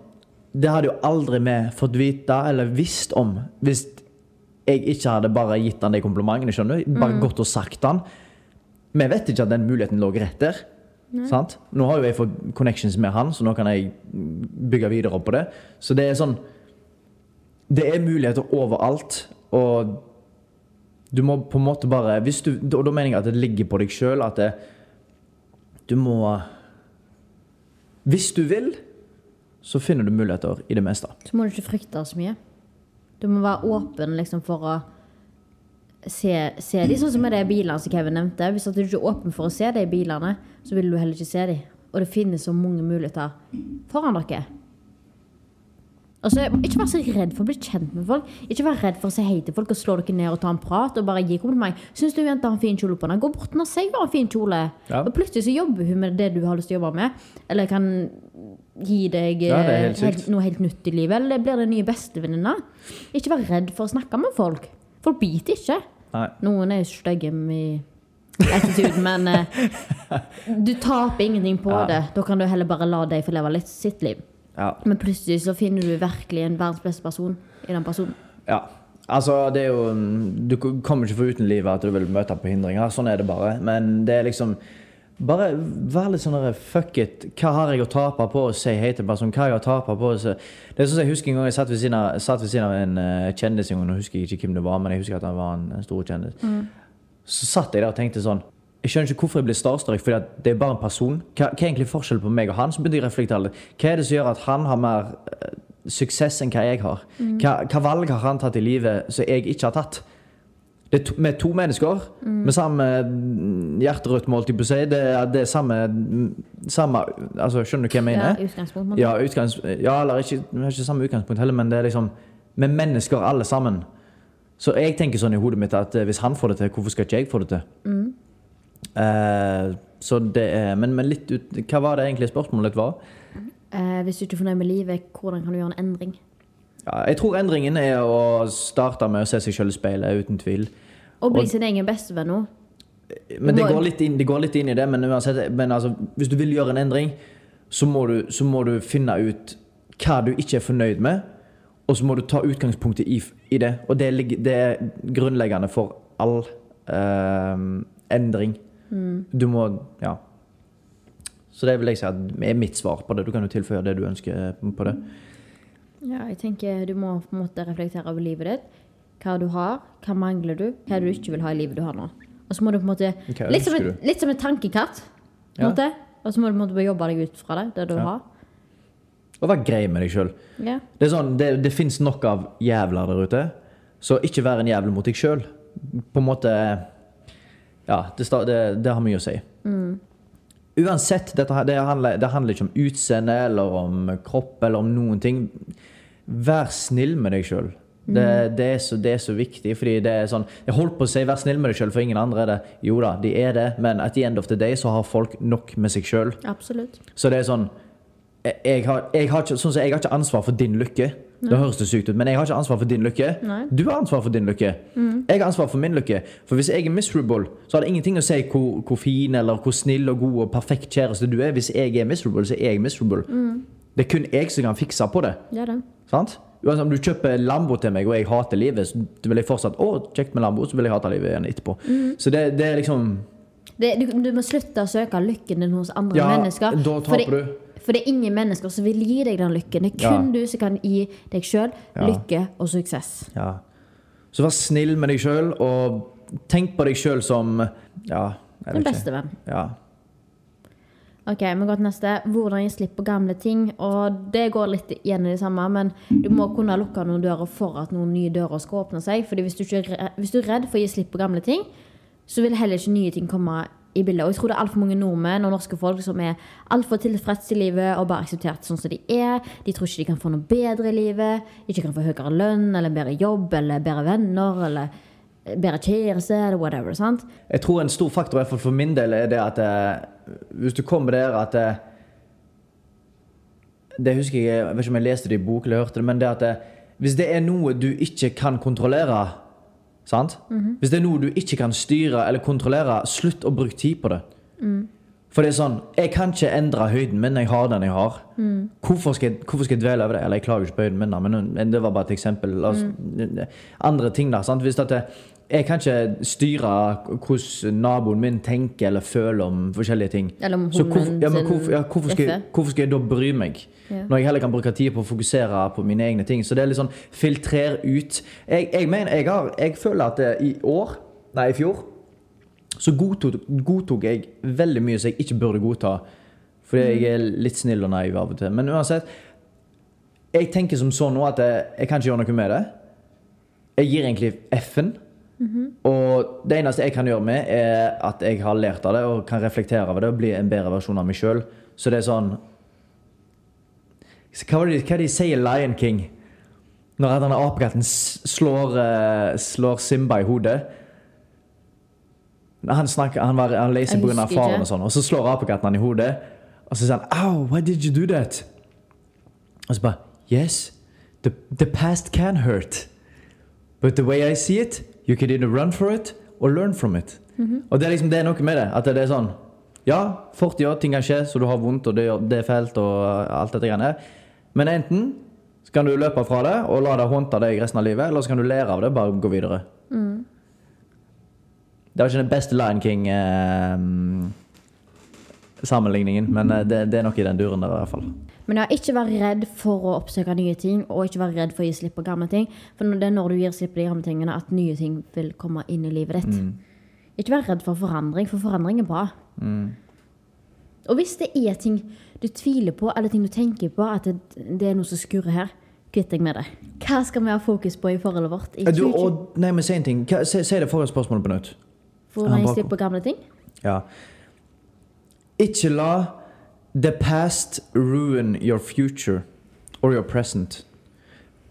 Det hadde jo aldri vi fått vite eller visst om hvis jeg ikke hadde bare gitt han de komplimentene. skjønner du? Bare gått og sagt han. Vi vet ikke at den muligheten lå rett der. Sant? Nå har jo jeg fått connections med han, så nå kan jeg bygge videre opp på det. Så det er sånn Det er muligheter overalt, og du må på en måte bare du, Og da mener jeg at det ligger på deg sjøl at det, du må Hvis du vil, så finner du muligheter i det meste. Så må du ikke frykte så mye. Du må være åpen liksom, for å se, se de, sånn som med de bilene som Kevin nevnte. Hvis du ikke er åpen for å se de bilene, så vil du heller ikke se de. Og det finnes så mange muligheter foran dere. Altså, ikke vær så redd for å bli kjent med folk. Ikke vær redd for å si hei til folk og slå dere ned og ta en prat. og bare gi kompliment. Syns du jenta har en fin kjole på deg, gå bort til henne og si hun har en fin kjole. Ja. Og plutselig så jobber hun med det du har lyst til å jobbe med. Eller kan gi deg Ja, er helt eh, noe helt nytt i livet. Eller blir det nye bestevenninna. Ikke vær redd for å snakke med folk. Folk biter ikke. Nei. Noen er stygge i attitude, men eh, du taper ingenting på det. Da kan du heller bare la dem få leve litt sitt liv. Ja. Men plutselig så finner du virkelig en verdens beste person i den personen. Ja. Altså, det er jo Du kommer ikke for uten livet at du vil møte på hindringer. Sånn er det bare. Men det er liksom Bare vær litt sånn der, Fuck it. Hva har jeg å tape på å si hei til en person? Hva har jeg å tape på å si Det er sånn at Jeg husker en gang jeg satt ved siden av, satt ved siden av en uh, kjendis. en gang, Nå husker jeg ikke hvem det var, men jeg husker at han var en, en stor kjendis. Så satt jeg der og tenkte sånn Jeg skjønner ikke hvorfor jeg blir starstruck, for det er bare en person. Hva, hva er egentlig forskjellen på meg og han? Så begynte jeg å reflektere litt. Hva er det som gjør at han har mer uh, suksess enn hva jeg har? Hva, hva valg har han tatt i livet som jeg ikke har tatt? Det er to, vi er to mennesker med samme hjerterødt, jeg på si. Det er, det er samme, mm, samme altså, Skjønner du hva jeg Ja, utgangspunkt. Ja, utgangs, ja eller ikke, ikke samme utgangspunkt heller, men det er liksom Vi er mennesker alle sammen. Så jeg tenker sånn i hodet mitt at eh, hvis han får det til, hvorfor skal ikke jeg få det til? Eh, så det er, men, men litt ut, hva var det egentlig spørsmålet var? Eh, hvis du ikke er fornøyd med livet, hvordan kan du gjøre en endring? Ja, jeg tror endringen er å starte med å se seg selv i speilet, uten tvil. Og bli Og- sin egen bestevenn òg. Men det går inn, det går litt inn i det. Men, uansett, men altså, hvis du vil gjøre en endring, så må, du, så må du finne ut hva du ikke er fornøyd med, og så må du ta utgangspunktet i, i det. Og det, det er grunnleggende for all eh, endring. Du må Ja. Så det vil jeg si er mitt svar på det. Du kan jo tilføye det du ønsker på det. Ja, jeg tenker du må på en måte reflektere over livet ditt. Hva du har, hva mangler du, hva du ikke vil ha i livet du har nå. Og så må du på en måte Litt som et, litt som et tankekart. Ja. Og så må du på en måte jobbe deg ut fra det, det du Ja. har. Og vær grei med deg sjøl. Ja. Det, sånn, det, det fins nok av jævler der ute, så ikke vær en jævel mot deg sjøl. På en måte Ja, det, det, har mye å si. Uansett, dette, det, handler, det handler ikke om utseende eller om kropp eller om noen ting. Vær snill med deg sjøl. Det, det, er så, det er så viktig, fordi det er sånn Jeg holdt på å si 'vær snill med deg sjøl', for ingen andre er det. Jo da, de er det, men at the end of the day så har folk nok med seg sjøl. Så det er sånn jeg, har, jeg, har ikke, sånn jeg har ikke ansvar for din lykke. Det høres det sykt ut, men jeg har ikke ansvar for din lykke. Nei. Du har ansvar for din lykke. Jeg har ansvar for min lykke. For hvis jeg er miserable, så har det ingenting å si hvor, hvor fin eller hvor snill og god og perfekt kjæreste du er. Hvis jeg er miserable, så er jeg miserable. Det er kun jeg som kan fikse på det. Er det. Sant? Uansett om du kjøper Lambo til meg, og jeg hater livet, så vil jeg fortsatt Å, kjekt med Lambo, så vil jeg hate livet igjen etterpå. Så det, det er liksom det du, du må slutte å søke lykken din hos andre Ja, mennesker. da taper du. For det er ingen mennesker som vil gi deg den lykken. Det er Ja. kun du som kan gi deg sjøl Ja. lykke og suksess. Ja. Så vær snill med deg sjøl, og tenk på deg sjøl som Ja, Den beste venn. Ja. Ok, vi går til neste. Hvordan gi slipp på gamle ting. Og det går litt igjen i det samme, men du må kunne lukke noen dører for at noen nye dører skal åpne seg. Fordi hvis du, ikke hvis du er redd for å gi slipp på gamle ting, så vil heller ikke nye ting komme i bildet. Og jeg tror det er altfor mange nordmenn og norske folk som er altfor tilfreds i livet og bare akseptert sånn som de er. De tror ikke de kan få noe bedre i livet. Ikke kan få høyere lønn eller bedre jobb eller bedre venner eller bedre kjæreste eller whatever. sant? Jeg tror en stor faktor, for min del, er det at eh, hvis du kommer der at det, Det husker jeg Jeg vet ikke om jeg leste det i bok eller hørte det, men det at det, hvis det er noe du ikke kan kontrollere sant? Hvis det er noe du ikke kan styre eller kontrollere, slutt å bruke tid på det. For det er sånn Jeg kan ikke endre høyden min. Jeg har den jeg har. Hvorfor, skal jeg, hvorfor skal jeg dvele over det? Eller jeg klager ikke på høyden min, men, men det var bare et eksempel. Altså, Andre ting, da. Sant? Hvis det, jeg kan ikke styre hvordan naboen min tenker eller føler om forskjellige ting. Eller om Så hunden ja, hvorfor, ja, hvorfor, skal jeg, hvorfor skal jeg da bry meg? Ja. Når jeg heller kan bruke tid på å fokusere på mine egne ting. Så det er litt sånn filtrer ut. Jeg, jeg mener, jeg, har, jeg føler at det, i år, nei i fjor, så godtok, godtok jeg veldig mye som jeg ikke burde godta. Fordi jeg er litt snill og naiv av og til. Men uansett, jeg tenker som sånn nå at jeg, jeg kan ikke gjøre noe med det. Jeg gir egentlig F-en. Og det eneste jeg kan gjøre med, er at jeg har lært av det og kan reflektere over det og bli en bedre versjon av meg sjøl. Så det er sånn Hva det de- hva de sier Lion King? Når denne apekatten slår, eh, slår Simba i hodet. Han, snakker, han, var, han leser pga. faren og sånn, og så slår apekatten han i hodet. Og så sier han Au, why did you do that? Og så bare Yes, the, the past can hurt. But the way I see it, you can either run for it or learn from it. Og det er liksom det er noe med det. At det er sånn Ja, 40 år, ting kan skje, så du har vondt, og det, det er fælt, og alt dette greiene her. Men enten så kan du løpe fra det og la det håndte deg resten av livet, eller så kan du lære av det bare gå videre. Det var ikke den beste Lion King-sammenligningen, men eh, det, det er noe i den duren der i hvert fall. Men ja, ikke vær redd for å oppsøke nye ting, og ikke vær redd for å gi slipp på gamle ting. For det er når du gir slipp på de gamle tingene, at nye ting vil komme inn i livet ditt. Ikke vær redd for forandring, for forandring er bra. Og hvis det er ting du tviler på, eller ting du tenker på, at det, det er noe som skurrer her, kvitt deg med det. Hva skal vi ha fokus på i forholdet vårt? I Du, og, nei, men Si en ting. Hva- Si, si det forrige spørsmålet på nytt. Hvordan gi slipp på gamle ting? Ja. Ikke la the past ruin your future or your present.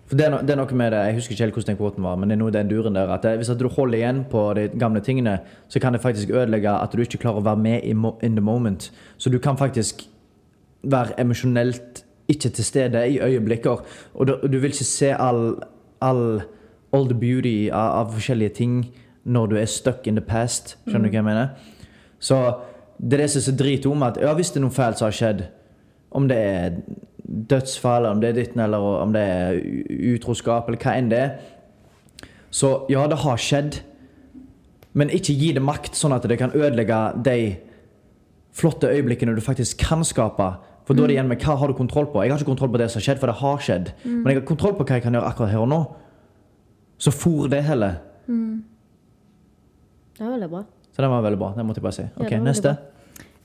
For det er, no, det er noe med det, Jeg husker ikke helt hvordan den kvoten var, men det er noe i den duren der at det, hvis at du holder igjen på de gamle tingene, så kan det faktisk ødelegge at du ikke klarer å være med in the moment. Så du kan faktisk være emosjonelt ikke til stede i øyeblikker. Og du, du vil ikke se all, all, all the beauty av, av forskjellige ting når du er stuck in the past. Skjønner du hva jeg mener? Så det er det som er så om at ja, hvis det er noe fælt som har skjedd, om det er dødsfall, om det er ditten, eller om det er utroskap, eller hva enn det er, så ja, det har skjedd, men ikke gi det makt sånn at det kan ødelegge de flotte øyeblikkene du faktisk kan skape. For da er det igjen med hva har du kontroll på. Jeg har ikke kontroll på det som har skjedd, for det har skjedd. Men jeg har kontroll på hva jeg kan gjøre akkurat her og nå. Så for det heller. Det er veldig bra. Så den var veldig bra. Det måtte jeg bare si. Ok, ja, neste.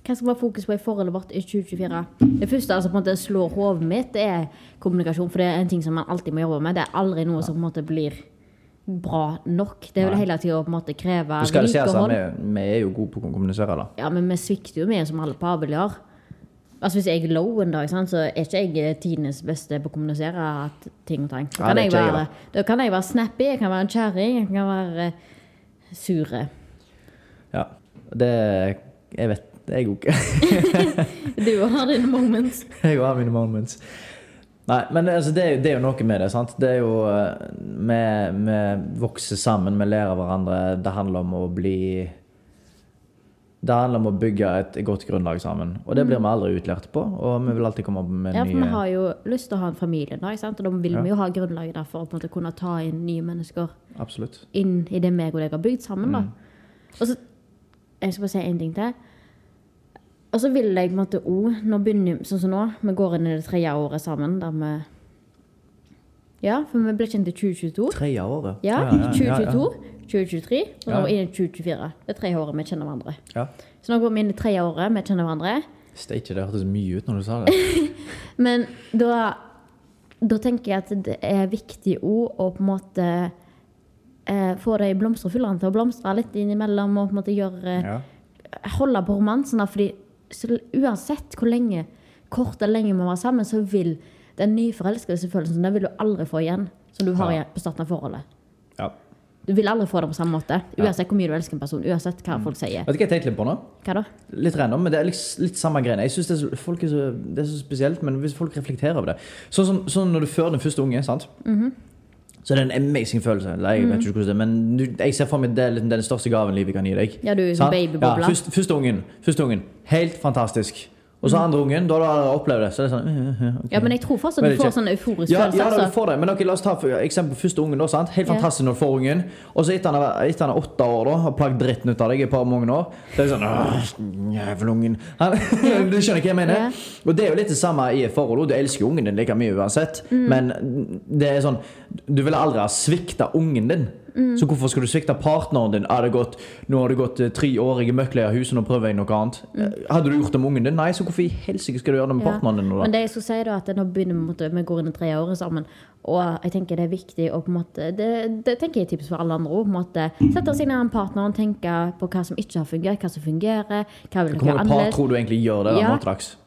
Hva skal være fokus på i forholdet vårt i 2024? Det første altså, på en måte slår hodet mitt, det er kommunikasjon. For det er en ting som man alltid må jobbe med. Det er aldri noe som på en måte blir bra nok. Det er Nei. hele tida på en måte kreve Du skal si altså, vi, vi er jo gode på å kommunisere, da. Ja, men vi svikter jo mye, som alle par vil gjøre. Altså Hvis jeg er low en dag, så er ikke jeg tidenes beste på å kommunisere at ting og tang. Da da kan jeg være snappy, jeg kan være en kjerring, jeg kan være eh, sure. Ja. Det Jeg vet det er jeg òg. Du har dine moments. Jeg har mine moments. Nei, men altså, det, er, jo- det er jo noe med det. sant? Det er jo Vi, vi vokser sammen, vi lærer av hverandre. Det handler om å bli Det handler om å bygge et godt grunnlag sammen. Og det blir vi aldri utlært på. Og vi vil alltid komme opp med nye Ja, for nye vi har jo lyst til å ha en familie, da, ikke sant? og da vil Ja. vi jo ha grunnlaget der for å på en måte kunne ta inn nye mennesker Absolutt. inn i det meg og deg har bygd sammen. da. Mm. Og så, Jeg skal bare si en ting til. Og så vil jeg på en måte òg Nå begynner sånn som nå, vi går inn i det tredje året sammen der vi Ja, for vi ble kjent i 2022. Tredje året. Ja, ja, ja, 2022, 2023 og nå Ja. inn i 2024. Det er tre året vi kjenner hverandre. Ja. Så nå går vi inn i tredje året vi kjenner hverandre. Steike, det hørtes mye ut når du sa det. Men da, da tenker jeg at det er viktig òg å på en måte få de blomsterfyllerne til å blomstre litt innimellom og på en måte gjøre Ja. holde på romansen. fordi så, uansett hvor lenge, kort eller lenge vi var sammen, så vil den nyforelskede følelsen den vil du aldri få igjen som du har Ja. på starten av forholdet. ja. Du vil aldri få det på samme måte. Uansett hvor mye du elsker en person. Uansett hva folk sier. Vet du hva jeg tenkte litt på nå? Hva da? Litt random, men det er litt, litt samme greiene. Jeg synes det, er så, folk så, det er så spesielt, men hvis folk reflekterer over det Sånn som sånn når du fører den første unge, sant? Mhm. Så det er en amazing følelse. Jeg vet ikke hvordan det men du, jeg ser for meg det er den største gaven livet kan gi deg. Ja, du er Sant? babybobla. Ja, første, første, ungen, første ungen. Helt fantastisk. Og så andre ungen, da har du opplevd det. Så det er sånn øh, øh. Ja, men jeg tror fortsatt du får sånn euforisk ja, følelse. ja, da, altså. du får det. Men ok, la oss ta for eksempel første ungen. da, sant? Helt fantastisk når du får ungen. Og så etter han er, åtte år, da, har plagd dritten ut av deg i et par mange år Det er sånn «Åh, Jævla ungen. Han, du skjønner hva jeg mener? Ja. Og det er jo litt det samme i et forhold. Du elsker ungen din like mye uansett. Mm. Men det er sånn Du ville aldri ha svikta ungen din. Mm. Så hvorfor skal du svikte partneren din? Er det gått, nå har det gått eh, tre år, jeg er møkklei av huset, nå prøver jeg noe annet. Mm. Hadde du gjort det med ungen din? Nei, så hvorfor i helsike skal du gjøre det med. Ja. partneren din? da? Men det jeg skulle si da, at nå begynner vi, vi går inn i tre år sammen, og jeg tenker det er viktig å på en måte, det, det tenker jeg er tips for alle andre måte, sette seg ned en partner og tenke på hva som ikke har fungert, hva som fungerer, hva vil dere mange par tror du egentlig gjør det? Ja.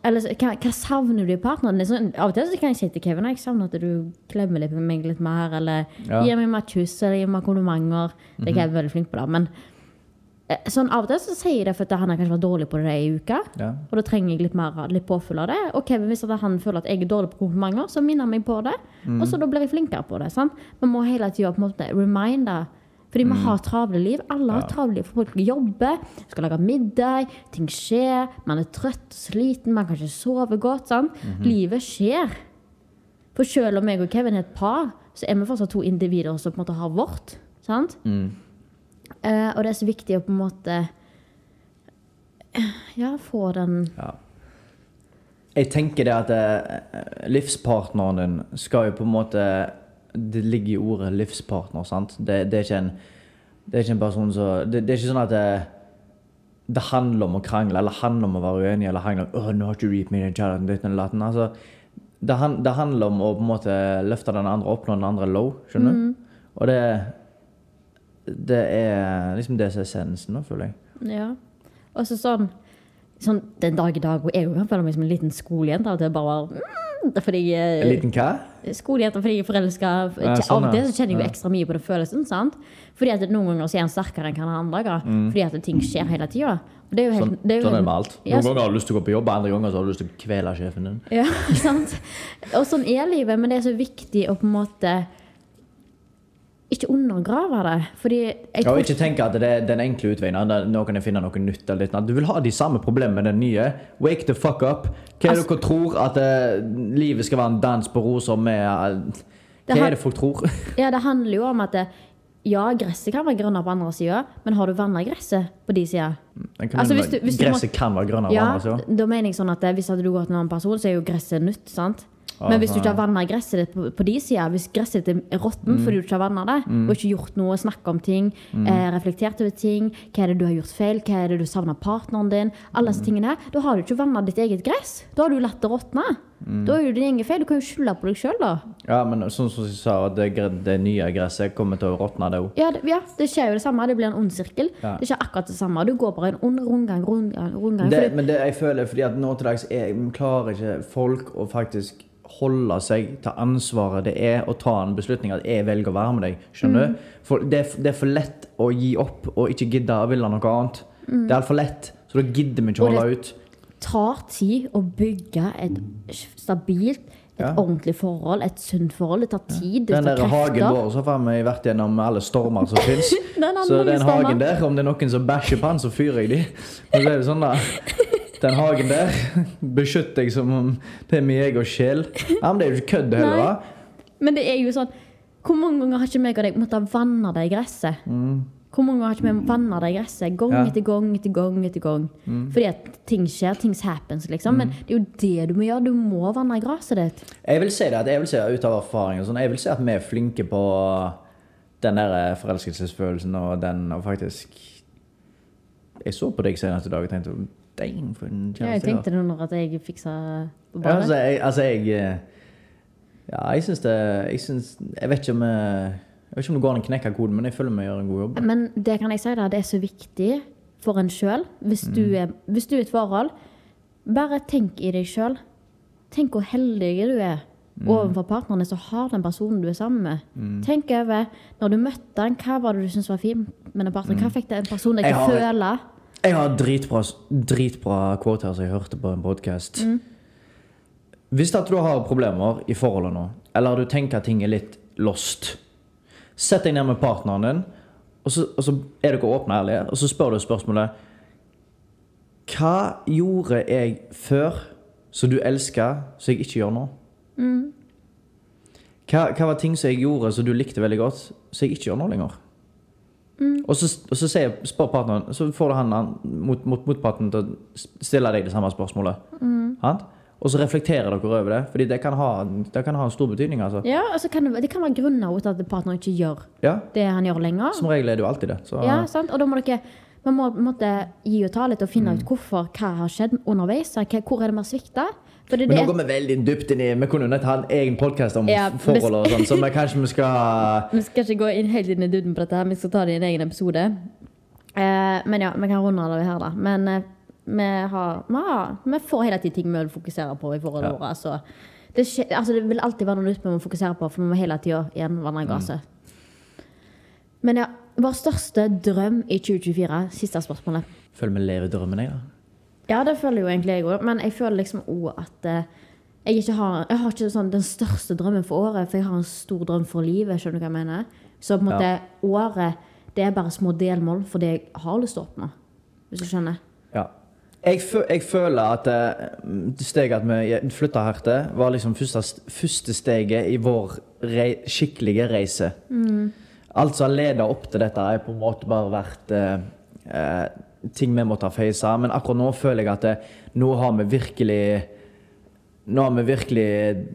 Eller hva, hva savner du i partneren? Sånn, av og til så kan jeg si til Kevin jeg savner at du klemmer litt med meg litt mer, eller Ja. Gir meg mer kyss, eller gir meg komplimenter. Det er Kevin veldig flink på da. men eh, sånn av og til så sier jeg det for at han har kanskje vært dårlig på det i uka. Ja. Og da trenger jeg litt, mer, litt påfyll av det. Og Kevin, hvis han føler at jeg er dårlig på komplimenter, så minner han meg på det. Og så da blir jeg flinkere på det. Sant? Man må hele tida på en måte reminde. Fordi vi har travle liv. Alle har travle liv. Folk jobber, skal lage middag, ting skjer. Man er trøtt og sliten, man kan ikke sove godt. Sant? Livet skjer. For selv om jeg og Kevin er et par, så er vi fortsatt to individer som på en måte har vårt. Sant? Eh, og det er så viktig å på en måte Ja, få den Jeg tenker det at eh, livspartneren din skal jo på en måte Det ligger i ordet livspartner, sant? Det, det, er, ikke en, det er ikke en person som det, det er ikke sånn at det, det handler om å krangle, eller handler om å være uenig, eller handler om Åh, nå har ikke du gitt meg den kjærligheten ditt, eller datten. Altså, det, han, det handler om å på en måte løfte den andre opp når den andre er low, skjønner du? Og det Det er liksom det som er essensen, føler jeg. Ja. Og så sånn, sånn den dag i dag hvor jeg føler meg som en liten skolejente. Av og til bare mm, fordi jeg, En liten hva? Skolejente fordi jeg er forelska. Ja, sånn, Av og til så kjenner jeg jo ekstra mye på den følelsen. sant? Fordi at noen ganger så er han sterkere enn han andre ganger. Fordi at ting skjer hele tida. Det er jo helt, Mm. Sånn, det er jo sånn er det med alt. Ja, Noen ganger har du lyst til å gå på jobb, andre ganger så har du lyst til å kvele sjefen din. Ja, sant? Og sånn er livet, men det er så viktig å på en måte ikke undergrave det. Fordi jeg tror og ikke tenke at det er den enkle utveien. Nå kan jeg finne noe nytt. eller litt. Du vil ha de samme problemene med den nye. Wake the fuck up. Hva er det dere tror? At uh, livet skal være en dans på roser med eh, Hva er det folk tror? Ja, det handler jo om at det, Ja, gresset kan være grønnere på andre sida, men har du vanna gresset på de sida? Kan Altså, du- du må- kan være grønnere Ja, ja. altså. da mener jeg sånn at hvis hvis hadde du gått til en annen person, så er jo gresset nytt, sant? Men hvis du ikke har vanna gresset ditt på, på de sida, hvis gresset ditt er råttent fordi du ikke har vanna det, og ikke gjort noe, snakka om ting, eh, reflektert over ting, hva er det du har gjort feil, hva er det du savner partneren din, alle disse tingene her, da har du ikke vanna ditt eget gress. Da har du latt det råtne. Da er jo din egen feil. Du kan jo skylde på deg sjøl, da. Ja, men sånn som jeg sa, det, det nye gresset kommer til å råtne, det òg. Ja ja, det skjer jo det samme. Det blir en ond sirkel. Ja. Det skjer akkurat det samme. Du går bare en ond rundgang, rundgang, rundgang. Det, fordi- men det jeg føler fordi at nå til dags jeg klarer ikke folk å faktisk holde seg til ansvaret det er å ta en beslutning at jeg velger å være med deg. Skjønner du? For det, det er for lett å gi opp og ikke gidde å ville noe annet. Det er altfor lett, så da gidder vi ikke å det- holde ut. tar tid å bygge et stabilt, et Ja. ordentlig forhold, et sunt forhold. Det tar tid, Ja. Den der hagen vår så har vi vært gjennom alle stormer som fins. Så den stormer. hagen der, om det er noen som bæsjer på den, så fyrer jeg de. Men så er det sånn da Den hagen der Beskytt deg som om det er min egen sjel. Ja, men det er jo ikke kødd heller, da. Men det er jo sånn Hvor mange ganger har ikke meg og deg måttet vanne det i Mm. Hvor mange ganger har ikke vi vanna det gresset? Gang Mm. Ja. etter gang etter gang. etter gang Fordi at ting skjer, things happens, liksom. Mm. Men det er jo det du må gjøre. Du må vanne gresset ditt. Jeg vil si det at jeg vil si det ut av erfaring og sånn, Jeg vil si at vi er flinke på den der forelskelsesfølelsen og den og faktisk Jeg så på deg senest i dag og tenkte Dang, for en Ja, jeg tenkte det når at jeg fiksa på Ja, altså, jeg, altså, jeg eh, Ja, jeg syns det Jeg syns Jeg vet ikke om jeg, Jeg vet ikke om det går an å knekke koden, men jeg føler vi gjør en god jobb. Men det kan jeg si da, det er så viktig for en sjøl. Hvis, du Mm. hvis du er i et forhold, bare tenk i deg sjøl. Tenk hvor heldig du er Mm. overfor partnerne som har den personen du er sammen med. Tenk over når du møtte den, hva var det du syntes var fint med den personen? Hva fikk den personen deg til å Mm. Føle? Jeg har dritbra, dritbra quote her som jeg hørte på en podkast. Hvis at du har problemer i forholdet nå, eller du tenker at ting er litt lost, sett deg ned med partneren din, og så, og så er dere åpne og ærlige, og så spør du spørsmålet Hva gjorde jeg før som du elsker, som jeg ikke gjør nå? Hva, hva var ting som jeg gjorde som du likte veldig godt, som jeg ikke gjør nå lenger? Og så, og så sier, spør partneren, så får du han han mot, mot, motparten til å stille deg det samme spørsmålet. Mm. Og så reflekterer dere over det, Fordi det kan ha, det kan ha en stor betydning. altså. Ja, altså kan det, det kan være grunner til at partneren ikke gjør Ja, det han gjør lenger. Som regel er det jo alltid det. Så, Ja, sant? Og da må dere man må måtte gi og ta litt og finne Mm. ut hvorfor, hva har skjedd underveis. Hvor er det vi har svikta? Det, Men nå går vi veldig dypt inn i Vi kunne jo nett ha en egen podkast om Ja, forhold og sånn, så vi kanskje vi skal vi skal ikke gå inn helt inn i duden på dette, her, vi skal ta det i en egen episode. Eh, men ja, vi kan runde av det her, da. Men eh, vi, har, vi, har, vi får hele tiden ting vi vil fokusere på i forholdet Ja. vårt. Så det, altså, det vil alltid være noe nytt vi må fokusere på, for vi må hele tida igjen vandre i gresset. Men ja, vår største drøm i 2024? Siste spørsmålet. Føler vi lever drømmen, jeg, da. Ja, det føler jo egentlig jeg òg, men jeg føler liksom òg at eh, jeg ikke har Jeg har ikke sånn den største drømmen for året, for jeg har en stor drøm for livet. Skjønner du hva jeg mener? Så på en måte året det er bare små delmål for det jeg har lyst til å oppnå. Hvis du skjønner? Ja. Jeg, jeg føler at eh, det steget at vi flytta her til, var liksom første, første steget i vår rei, skikkelige reise. Alt som har leda opp til dette, har på en måte bare vært eh, eh, ting vi måtte ha face. Men akkurat nå føler jeg at det, nå har vi virkelig Nå har vi virkelig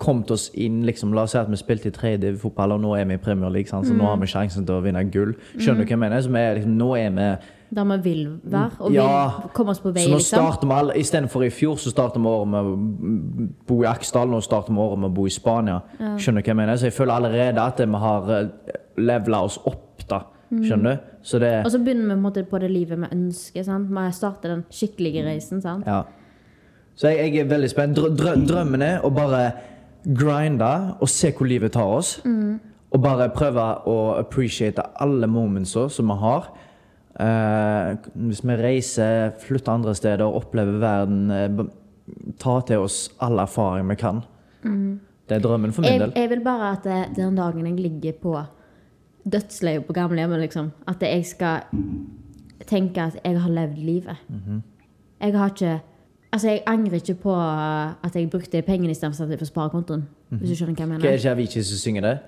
kommet oss inn liksom, La oss si at vi spilte i tredje fotball, og nå er vi i Premier League. Så nå har vi sjansen til å vinne gull. Skjønner du hva jeg mener? Vi liksom, nå er vi Der vi vil være, og Ja. vil komme oss på vei, Så nå liksom. starter vi alle Istedenfor i fjor, så starter vi året med å bo i Aksdal. Nå starter vi året med å bo i Spania. Skjønner du hva jeg mener? Så jeg føler allerede at vi har levela oss opp, da. Skjønner du? Så det Og så begynner vi på, på det livet vi ønsker. Sant? Vi starter den skikkelige reisen. Sant? Ja. Så jeg, jeg er veldig spent. Drø drø drømmen er å bare grinde og se hvor livet tar oss. Og bare prøve å appreciate alle momentsa som vi har. Eh, hvis vi reiser, flytter andre steder, opplever verden, eh, ta til oss all erfaring vi kan. Det er drømmen for min Jeg, del. jeg vil bare at den dagen jeg ligger på dødsleiet på gamlehjemmet, liksom, at jeg skal tenke at jeg har levd livet. Mhm. Jeg har ikke Altså, jeg angrer ikke på at jeg brukte pengene istedenfor å sparekontoen. Mm -hmm. Hvis du skjønner hva jeg mener. er mener. det ikke som synger det?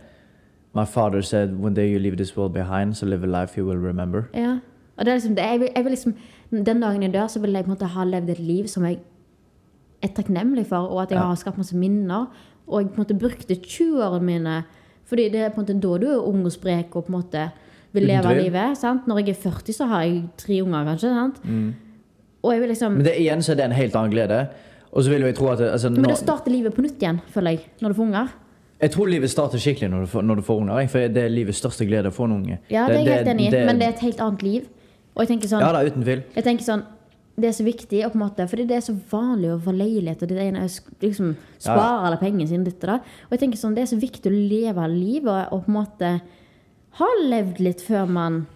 My father said, one day you leave this world behind, so live a life you will remember. Ja. Og det er liksom det. Jeg vil, jeg vil liksom, den dagen jeg dør, så vil jeg på en måte ha levd et liv som jeg er takknemlig for, og at jeg Ja. har skapt masse minner. Og jeg på en måte brukte 20-årene mine Fordi det er på en måte da du er ung og sprek og på en måte vil leve Undre. livet. Sant? Når jeg er 40, så har jeg tre unger, kanskje. Sant? Og jeg vil liksom Men det, igjen så er det en helt annen glede. Og så vil jeg tro at altså, Men da starter livet på nytt igjen, føler jeg, når du får unger. Jeg tror livet starter skikkelig når du får, når du får unger. For det er livets største glede å få en unge. Ja, det er jeg helt enig i, men det er et helt annet liv. Og jeg tenker sånn Ja da, uten tvil. Jeg tenker sånn Det er så viktig, og på en måte, fordi det er så vanlig å få leilighet, og det ene liksom spare alle pengene sine, ditt og datt. Og jeg tenker sånn, det er så viktig å leve livet, og, og på en måte ha levd litt før man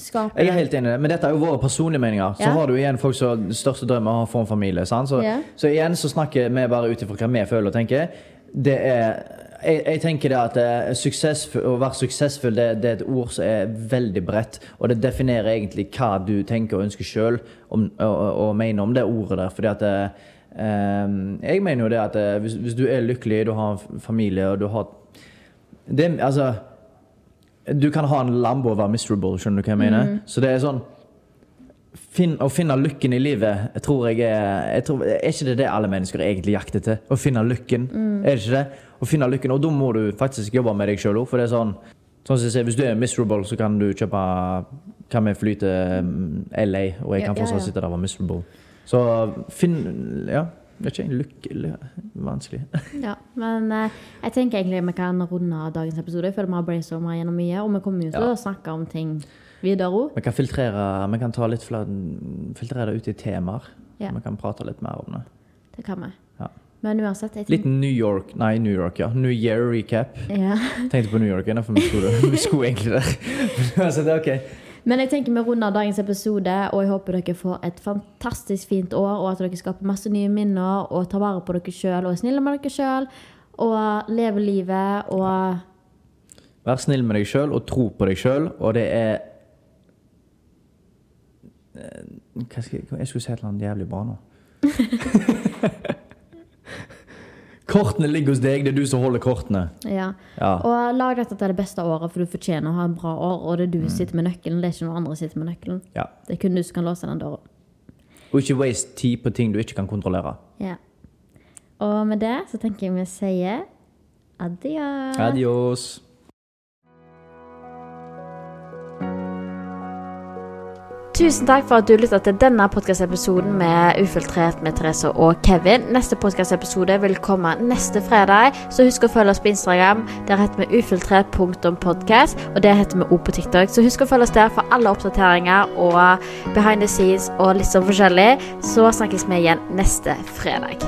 skaper Jeg er helt enig i det, men dette er jo våre personlige meninger. Så Ja. har du igjen folk som største drøm er å få en familie. Så, Ja. så igjen så snakker vi bare ut ifra hva vi føler og tenker. Det er jeg, jeg tenker det at eh, å være suksessfull det, det er et ord som er veldig bredt. Og det definerer egentlig hva du tenker og ønsker sjøl og, og, mener om det ordet der. Fordi at eh, eh, Jeg mener jo det at eh, hvis, hvis du er lykkelig, du har familie og du har det, Altså du kan ha en Lambo og være miserable, skjønner du hva jeg mener? Så det er sånn finn, Å finne lykken i livet, jeg tror jeg er jeg tror, Er ikke det det alle mennesker egentlig jakter til? Å finne lykken? Er det ikke det? Å finne lykken, Og da må du faktisk jobbe med deg sjøl òg, for det er sånn Sånn som jeg sier, Hvis du er miserable, så kan du kjøpe Kan vi fly til mm, LA, og jeg kan fortsatt sitte der og være miserable. Så finn Ja, Det er ikke. en Lykke Vanskelig. Ja, men eh, jeg tenker egentlig vi kan runde av dagens episode. Jeg føler vi har brainstorma gjennom mye, og vi kommer jo til Ja. å snakke om ting videre òg. Vi kan filtrere Vi kan ta litt flere Filtrere det ut i temaer. Ja. Vi kan prate litt mer om det. Det kan vi. Men uansett jeg Litt New York Nei, New York, ja. New Year recap. ja. Tenkte på New York igjen, for vi skulle, vi skulle egentlig der. Er. Men jeg tenker vi runder dagens episode, og jeg håper dere får et fantastisk fint år, og at dere skaper masse nye minner, og tar vare på dere sjøl, og er snille med dere sjøl, og lever livet, og Vær snill med deg sjøl, og tro på deg sjøl, og det er Eh, hva skal jeg, jeg skulle si et eller annet jævlig bra nå. kortene ligger hos deg, det er du som holder kortene. Ja. Ja. Og lag dette til det beste året, for du fortjener å ha en bra år, og det er du som sitter med nøkkelen, det er ikke noen andre som sitter med nøkkelen. ja. Det er kun du som kan låse den døra. Og ikke waste tid på ting du ikke kan kontrollere. Ja. Og med det så tenker jeg vi sier adios. Adios. Tusen takk for at du lytta til denne podkastepisoden med Ufiltrert med Therese og Kevin. Neste podkastepisode vil komme neste fredag, så husk å følge oss på Instagram. Der heter vi ufiltrert.podkast, og det heter vi òg på TikTok. Så husk å følge oss der for alle oppdateringer og behind the scenes og litt sånn forskjellig. Så snakkes vi igjen neste fredag.